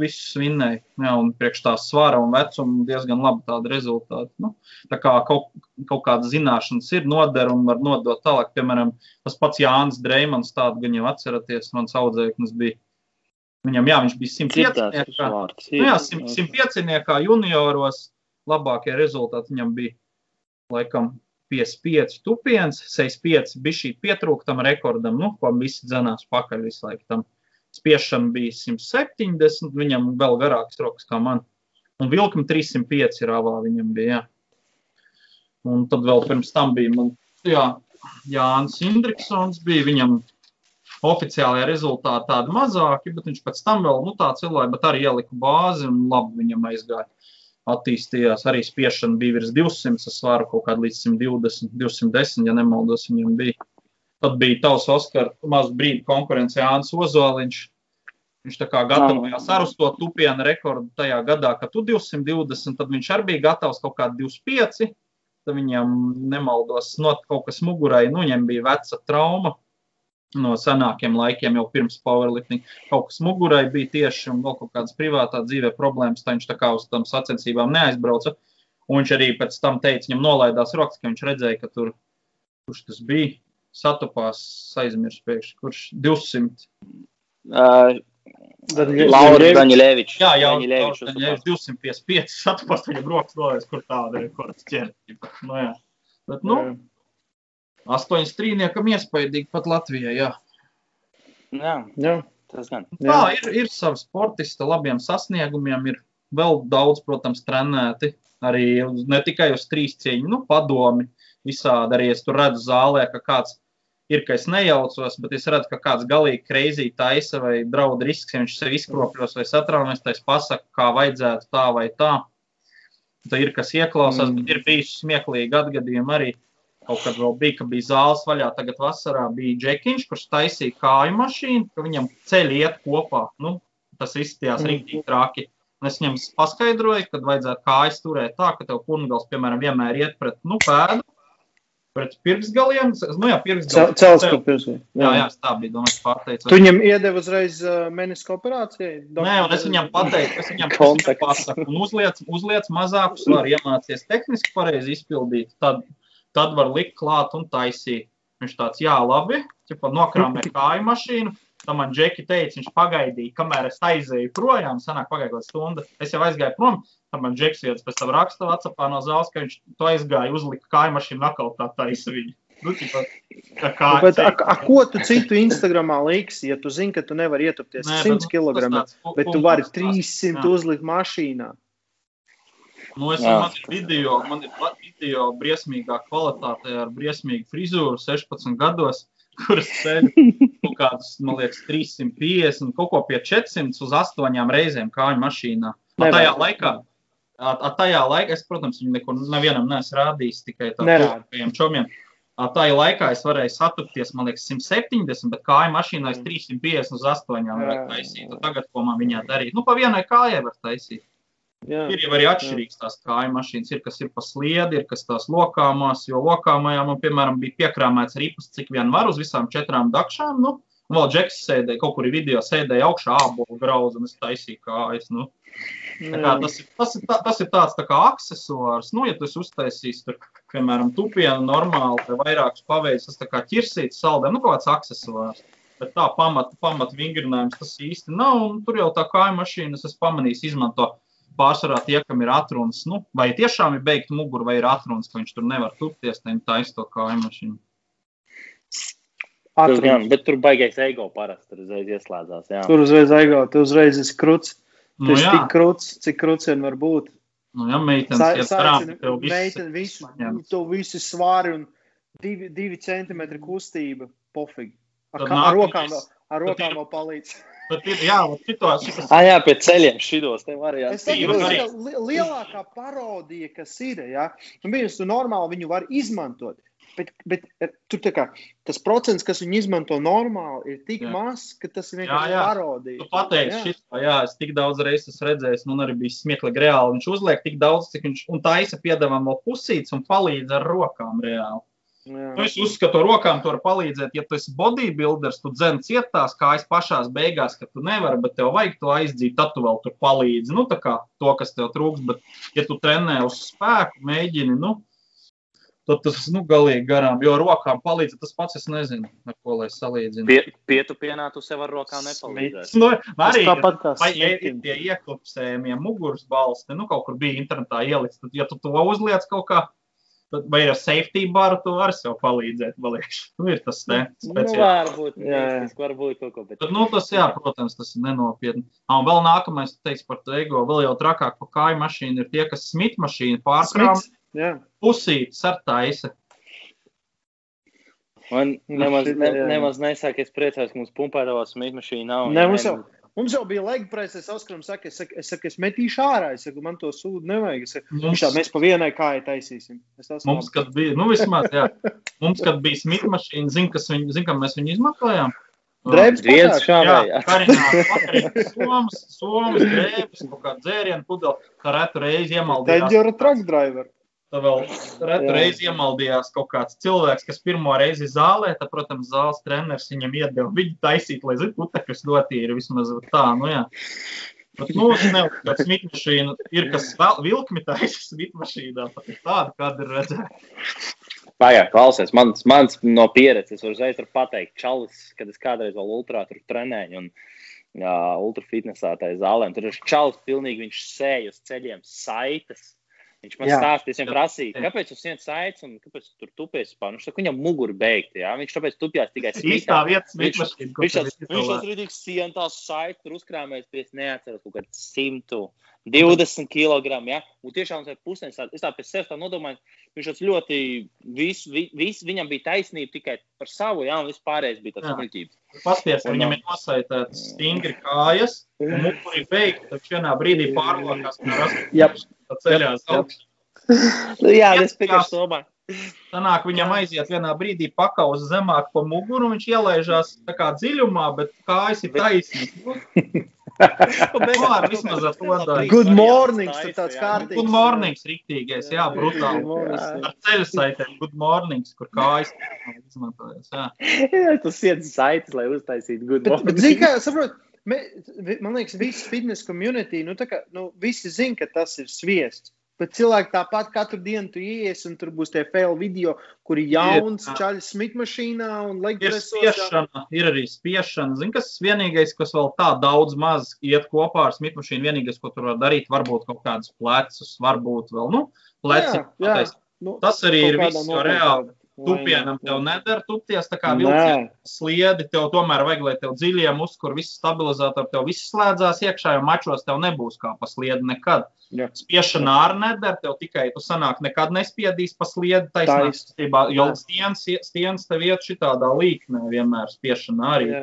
visus vinnēja. Jā, un priekš tā svara un vecuma diezgan labi tāda rezultāti. Nu, tā kā kaut, kaut kādas zināšanas ir noder un var nodot tālāk. Piemēram, tas pats Jānis Dreimans, tādu gan jau atceraties, mans audzēknis bija. Viņam, jā, viņš bija 105. Dzirdēts šis vārds. Nu, jā, 105. junioros labākie rezultāti viņam bija laikam 55 tupiens, 65 bija šī pietrūktam rekordam, nu, ko visi dzenās pakaļ visu laiku tam spiešana bija 170, viņam vēl garāks rokas kā man. Un vilkam 305 rāvā viņam bija. Jā. Un tad vēl pirms tam bija man, jā, Jānis Indriksons, bija viņam oficiālajā rezultātā tādi mazāki, bet viņš pēc tam vēl nu, tāds ilgai, bet arī ielika bāzi un labi viņam aizgāja. Attīstījās arī spiešana bija virs 200, es svāru kaut kādu līdz 120, 210, ja nemaldos, viņam bija. Tad bija tavs Oskar, maz brīdi konkurence Jānis Ozoliņš. Viņš tā kā gatavojās ar uz to tupienu rekordu tajā gadā, kad tu 220, tad viņš arī bija gatavs kaut kādu 25. Tad viņam nemaldos, not kaut kas mugurai, nu viņam bija veca trauma no senākiem laikiem, jau pirms powerlifting. Kaut kas mugurai bija tieši un vēl kaut kādas privātā dzīvē problēmas, tā viņš tā kā uz tām sacensībām neaizbrauca. Un viņš arī pēc tam teica, viņam nolaidās rokas, ka viņš redzēja, ka tur, kurš tas bija, satupās, aizmirst pēkšņi, kurš 200. Uh, Laura Daņļevičs. Jā, jau Daņļevičs 255 satupās, viņam rokas nolaidās, kur tāda rekords ķer. Nu, jā. Bet, nu, jā. Astoņas strīniekam iespaidīgi pat Latvijai, jā. Jā, Jā. tas gan. Tā ir, ir savi sportisti, labiem sasniegumiem, ir vēl daudz, protams, trenēti. Arī ne tikai uz trīs cīņu, nu, padomi visādi. Arī es tur redzu zālē, ka kāds ir, ka es nejaucos, bet es redzu, ka kāds galīgi kreizī taisa vai draud risks, ja viņš sev izkropļos vai satraumies, tad es pasaku, kā vajadzētu tā vai tā. Tad ir, kas ieklausās, Mm. mm. bet ir bijuši smieklīgi atgadījumi arī. Kaut kad vēl bija, ka bija zāles vaļā, tagad vasarā bija džekiņš, kurš taisīja kāju mašīnu, ka viņam ceļi iet kopā. Nu, tas izskatījās Mm. rīktīgi traki. Un es viņam paskaidroju, ka vajadzētu kājas turēt tā, ka tev pungals, piemēram, vienmēr iet pret nu, pēdu, pret pirksgaliem. Nu, jā, pirksgaliem. Cels kaut pirkstī. Jā, jā, es tā biju domājis, pārteicu. Tu viņam iedevi uzreiz uh, meniska operācijai? Nē, un es viņam pateicu, es viņam pasaku, un uzliec, uzliec mazāku svaru, iemācies tehniski pareizi izpildīt, tad, tad var likt klāt un taisīt. Viņš tāds, jā, labi, ķipa, nokrāmē kāju mašīnu. Tad man Džeki teica, viņš pagaidīja, kamēr es aizēju projām, sanāk pagāja kaut stunda. Es jau aizgāju prom, tad man Džeks viens pēc tam raksta Whatsappā no zāles, ka viņš to aizgāja, uzlika kāju mašīnu, atkal tā taisa viņu. Nu, ķipa, tā kā Nu, Bet, a, a, ko tu citu Instagramā liksi, ja tu zini, ka tu nevari ietupties Nē, 100 bet, nu, kg, tāds pu- bet tu vari punkts tāds, 300 jā. uzlikt mašīnā? Nu, es Jā. man ir video, man ir video briesmīgā kvalitātē ar briesmīgu frizūru 16 gados, kuras ceļ kaut kādus, man liekas, 350, kaut ko pie 400 uz 8 reizēm kāju mašīnā. A Nevajag. tajā laikā, a, a tajā laikā, es, protams, viņu nekur nevienam neesmu rādījis, tikai tādiem čomiem. A, tajā laikā es varēju satupties, man liekas, 170, bet kāju mašīnā es 350 uz 8 varēju Jā, taisīt. Tagad, ko man viņā darīt? Nu, pa vienai kājai var taisīt. Jā. Ir jau arī atšķirīgas tās kāju mašīnas. Ir kas ir pa sliedi, ir kas tās lokāmās. Jo lokāmajā man, piemēram, bija piekrāmēts ripas, cik vien var uz visām četrām dakšām. Nu, un vēl džeks sēdēja, kaut kur video, sēdēja augšā ābolu grauzu un es taisīju kājas. Nu. Kā Tas, ir- tas, ir, tā, tas ir tāds tā kā accessors. Nu, ja tu esi uztaisījis, tur, piemēram, tupienu normāli, vai vairākus paveicis, tas tā kā ķirsīts saldē, nu, kaut kāds accessors. Bet tā pamata pamat vingrinājums tas īsti nav. Un tur jau tā kāja mašīna, es esmu pamanījis, izmanto pārsvarā tie, kam ir atrunas. Nu, vai tiešām ir beigta mugura, vai ir atrunas, ka viņš tur nevar tupties, tad viņi taisa to kāju mašīnu. Atrod. gan, bet tur baigais ego parasti tur uzreiz ieslēdzās. Jā. Tur uzreiz aigā, tu uzreiz esi krūts. Tu Nu, esi tik krūts, cik krūts vien var būt. nu, jā meitenes, Sa- garām, saicini tev viss meiteni visu, to visu svāri un divi, divi centimetri kustība. Pofīgi. Ar, kā, ar rokām ar rokām vēl palīdz. Bet jā, vat šito, šitas, Ah, jā, pie ceļiem šitos te var jā. Li- lielākā parodija, kas ir. Ja? Un viņus normāli viņu var izmantot. Bet, bet eh, tur tā kā tas procents, kas viņu izmanto normāli, ir tik Jā. mazs, ka tas ir Jā, vienkārši jā. parodija. Tu pateici, Jā. šito, jā, es tik daudz reizes esmu redzējis, un arī bija smieklīgi reāli. Viņš uzliek tik daudz, cik viņš un taisa piedāvā vēl pusītes un palīdz ar rokām reāli. Jā. Nu, es uzskatu, ar rokām tu vari palīdzēt. Ja tu esi bodybuilders, tu dzen cietās kājas pašās beigās, ka tu nevari, bet tev vajag to aizdzīt, tad tu vēl tur palīdzi. Nu, tā kā to, kas tev trūks, bet ja tu trenē uz spēku, mēģini, nu, tad tas, nu, galīgi garām, jo ar rokām palīdz, tas pats es nezinu, ar ko lai salīdzinu. Pie, pietupienā tu sev ar rokām nepalīdzēsi. Nu, arī tāpat kā Vai ja ir tie ieklipsējumie muguras balsti, nu kaut kur bija internetā ielikts, tad, ja tu to uzliec kaut kā, vai ar safety baru tu vari sev palīdzēt, paliekš. Nu, ir tas te Nu, speciāls. varbūt, Jā, jā. tas var būt kaut ko, bet Tad, nu, tas, jā, protams, tas ir nenopietni. Ah, Un vēl nākamais, teiks par to ego, vēl jau trakāk pa kāju mašīnu ir tie, kas smit mašīnu pārkrām pusītes ar taisa. man nemaz, šitā, ne, nemaz nesāk, es priecājos, ka mums pumpētavā smīt mašīna nav. Ne, mums jau- Mums jau bija lega presa, es saskaru, saka, es, saku, es, saku, es metīšu ārā, es saku, man to sūdu nevajag. Es saku, Mums, tā, mēs pa vienai kājai taisīsim. Mums kad bija, nu vismaz, jā, mums, kad bija smit mašīna, zin, kas viņu, zin, kā mēs viņu izmantojām? Drēbes Viens šādā, Jā, vakarīgs, somas, somas, drēbes, kaut kā dzērienu pudeli, tā retu reizi iemaldījās. Tad jau ir truck driver. Tā vēl retu Jā. reizi iemaldījās kaut kāds cilvēks, kas pirmo reizi zālē, tad, protams, zāles treneris viņam iedeva viņu taisīt, lai zinātu, putekļus dotīri vismaz tā, nu jā. Bet, nu, neuzskatu, ka smitmašīna ir kas vilkmi taisa smitmašīnā, pat ir tāda, kāda ir redzēta. Pagaidā, klausies, mans, mans no pieredzes, var uzreiz var pateikt, čalis, kad es kādreiz vēl ultrā tur trenēju un jā, ultra fitnesā tajā zālē, tur ir čalis pilnīgi, viņš sēž uz ceļiem saites. Viņš man Jā. stāstīja, viņam Jā. kāpēc jūs sēžat saites un kāpēc tu tur tupies pāri. Viņš saka, viņam muguri beigta, jā, viņš tāpēc tupjās tikai Īstā smitā. vieta Viņš Viņš ir viņš tas izolēta. rītīgi sien tās saites tur uzkrāmēs, pie es neatceros kaut kādu 120 kg, ja? Un tiešām tas ir pusdienas, es tā pēc sevis tā nodomāju, viņš tas ļoti, vis, vis, vis, viņam bija taisnība tikai par savu, ja, un vispārējais bija tas Jā. muļķības. Pasties, Un, viņam uh, ir nosaitēts stingri kājas, un muguri beigta, tad vienā brīdī pārlokās, ka Jā. rasta ceļā uz augšu. Jā, es piekrītu domāju. Sanāk, viņam aiziet vienā brīdī pakaus zemāk pa muguru, un viņš ielaižās tā kā dziļumā, bet kājas ir taisnas. Nu, ar vismaz ar to daļu. Good morning, tur tāds kārtīgs. Good morning, rīktīgais, jā, brutāli. Ar ceļu saitēm, good morning, kur kājas izmantojas. Jā. Jā, tas iet saites, lai uztaisītu good Bet, bet morning. zini, kā saprot, man liekas, viss fitness community, nu, tā kā, nu, visi zina, ka tas ir sviests. Bet cilvēki tāpat katru dienu tu ies, un tur būs tie fail video, kur ir jauns Jā. čaļs smitmašīnā un Ir legpresos. spiešana, ir arī spiešana. Zini, kas vienīgais, kas vēl tā daudz maz iet kopā ar smitmašīnu, vienīgais, ko tur var darīt, varbūt kaut kādus plecus, varbūt vēl, nu, pleci. Jā, jā. Nu, Tas arī ir viss, jo reāli. Tupienam tev nedara tupties, tā kā Nē. vilciens sliedi, tev tomēr vajag, lai tev dziļie muskuļi, visi stabilizatori, tev viss slēdzās iekšā, jo mačos tev nebūs kā pa sliedi nekad. Jā. Spiešana arī nedara, tev tikai tu sanāk nekad nespiedīs pa sliedi taisnā Taisn. kustībā, jo Jā. stiens, stiens tev iet šitādā līknē vienmēr spiešana arī Jā.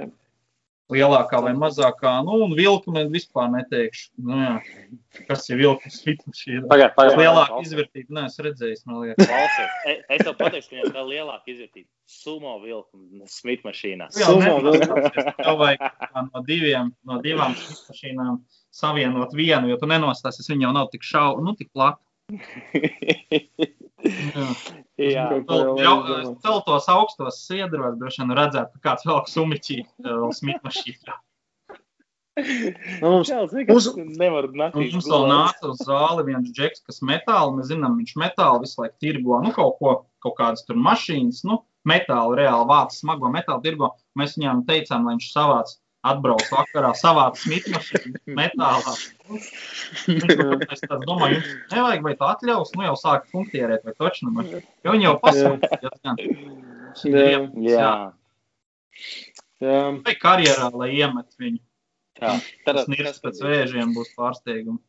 Lielākā vai mazākā, nu, un vilkme vispār neteikšu. Nu, jā. Kas ir vilkmes fitmašīna? Pagaid, pagaid. Lielāka izvērtība, neesmu redzējis, man liekas. Klausies, e- Es tev pateikšu, ka viņam vēl lielāka izvērtība. Sumo vilku smit mašīnā. Jā, Sumo nenostāsies. Tev vajag no, diviem, no divām mašīnām savienot vienu, jo tu nenostāsies. Viņa jau nav tik šauba, nu, tik plata. Jā. Vēl jau. Celtos augstos siedros, droši vien redzētu, ka kāds vēl sumiķī, vēl smitmašīnā. Nu, mums, Čels, vienkārši nevar Un mums vēl nāca uz zāli viens džeks, kas metālu, mēs zinām, viņš metālu visu laiku tirgo, nu, kaut ko, kaut kādas tur mašīnas, nu, metālu reāli vāc, smago metālu tirgo. Mēs viņam teicām, lai viņš savāc, atbrauc vakarā, savāc smitmašīnu metālā. Es domāju, jums nevajag, vai tā atļaus, nu, jau sāk funkcionēt, vai točnu mašīnu. Jo viņi jau pasaka, Jā. Jā, jā. Vai karjerā, lai iemet viņu. tā. Tas Tātad, nirds kas tad pēc vēžiem būs pārsteigums.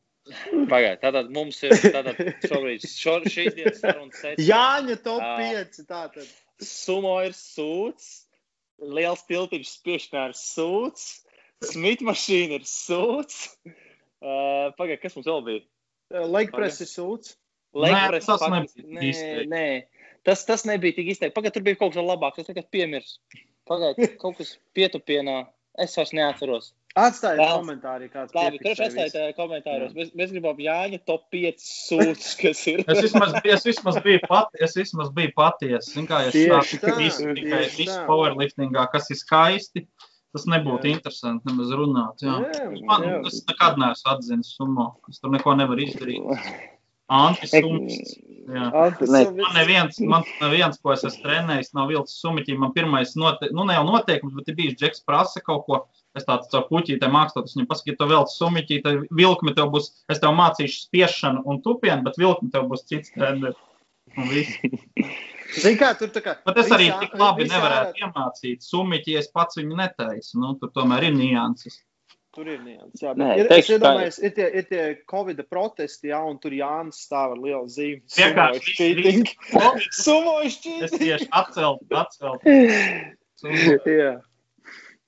Pagaid, tātad mums ir tātad šobrīd, šo, šīs dienas sarunas. Jāņa top Ā. 5. Tātad. Sumo ir sūds, liels tiltiņš spiešanā ir sūds, smitmašīna ir sūds. Uh, Pagaid, kas mums vēl bija? Legpress ir sūds. Legpress tas nebija nē, nē, tas, tas nebija tik izteikti. Pagaid, tur bija kaut kas labāks, es tagad piemirsu. Pagaid, kaut kas pietupienā, es vairs neatceros. Atstājiet Vēl. komentārī, kāds Labi, piefiksē kurš tajā komentāros? Mēs, mēs gribam Jāņa top 5 sūds, kas ir. Es vismaz, es vismaz biju pati, es vismaz biju patiesa. Zinu, kā es Tieši sāku visu, tikai visu powerliftingā, kas ir skaisti. Tas nebūtu Jā. interesanti nemaz runāt. Jā. Jā, Man, jā. es nekad neesmu atzinis summu. Es tur neko nevaru izdarīt. Antisummas. Jā. Ne. Man neviens, man neviens, ko es esmu trenējis, nav vilcis sumiķī. Man pirmais, note, nu ne jau noteikums, bet ir bijis Džeks prasa kaut ko. Es tādu caur puķītē mākslot, es viņam pasaku, ja tu vēl sumiķī, tad vilkme tev būs, es tev mācīšu spiešanu un tupienu, bet vilkme tev būs cits treneris. Un viss. Zini, kā tur tā kā. Bet es arī tik labi nevarētu ārā- iemācīt summiķi, ja es pats viņu netaisu. Nu, tur tomēr ir nianses. Tur ir nianses. Jā, Nē, bet ir, es teikšu, iedomājos, ir tie, ir tie Covid protesti, jā, un tur Jānis stāv ar lielu zīmi. Vienkārši cheating. viss- Sumoju Es tieši atcelt, atcelt. Jā.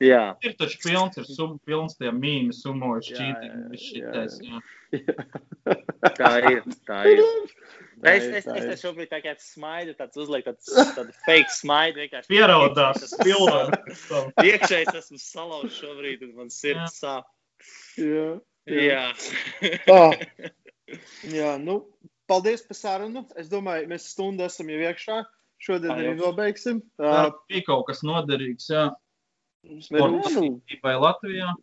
Jā. Ir taču pilns, ir sum, pilns tie mīmi, sumojuši Jā, čītiņi, jā, jā, šitais. jā. Tā ir. Tā ir. Tā Es, ir, es, tā es te šobrīd tā kā smaidu, tāds uzliek tāds, tāds fake smaidu. vienkārši Pieraudās, sal- Iekšēji esmu salauzts šobrīd, un man sirds sāp. Jā. Jā. Ah. Jā, nu, paldies par sarunu. Es domāju, mēs stundu esam jau iekšā. Šodien arī nobeigsim. Tā bija kaut kas noderīgs, jā. Sporta Vai Latvijā?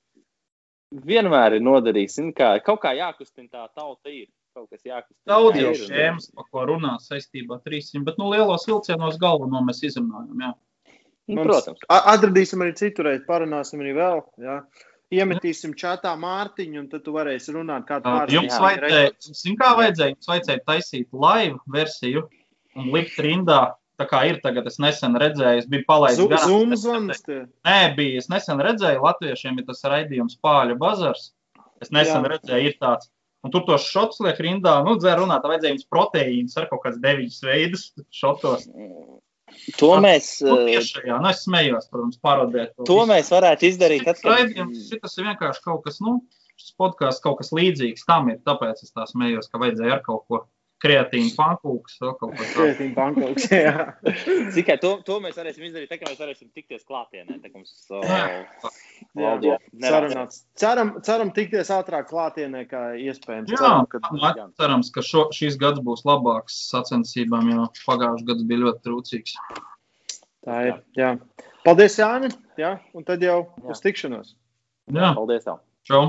vienmēr ir noderīgs. Kā, kaut kā jākustina tā tauta ir. Kaut kas jākustina. Daudz jau šēmas, par ko runā saistībā ar 300, bet nu lielos vilcienos galveno mēs izrunājam, jā. Nu, Protams. Atradīsim arī citu reizi, parunāsim arī vēl. Jā. Iemetīsim čatā Mārtiņu, un tad tu varēsi runāt, kā pārstāvi. Jums vajadzēja, kā vajadzēja, jums vajadzēja taisīt live versiju un likt rindā, tā kā ir tagad, es nesen redzēju, es biju palaidis garām. Zoom zvans. tie. Nē, bija. Es nesen redzēju, Latviešiem ir tas raidījums Pāļu bazars. Es nesen Jā. Redzēju, ir tāds. Un tur tos šots liek rindā, nu, dzēr runāt, vajadzēja jums proteīnus ar kaut kāds deviņas veidus šotos. To mēs, Nu, eh, tieši jā, nu, es smējos, protams, parodēt. to mēs varētu izdarīt. Kad, Raidījums, šitas ir vienkārši kaut kas, nu, šis podkāsts kaut kas līdzīgs tam ir, tāpēc es tā smējos, ka vajadzēja ar kaut ko kreatīvu pankūks, vēl kaut ko tādu. Kreatīva bankoks, jā. Tikai to, to mēs varēsim izdarīt, tā kā mēs varēsim tikties klātienē. Tā mums uh, Jā. audio Sarunāts. Ceram, ceram tikties ātrāk klātienē, kā iespējams. Jā, Ceram, ka nu, cerams, ka šo, šīs gads būs labāks sacensībām, jo pagājušais gads bija ļoti trūcīgs. tā ir. Jā. Paldies, Jāni. Jā, un tad jau Jā. uz tikšanos. Jā, Paldies! Tev. čau!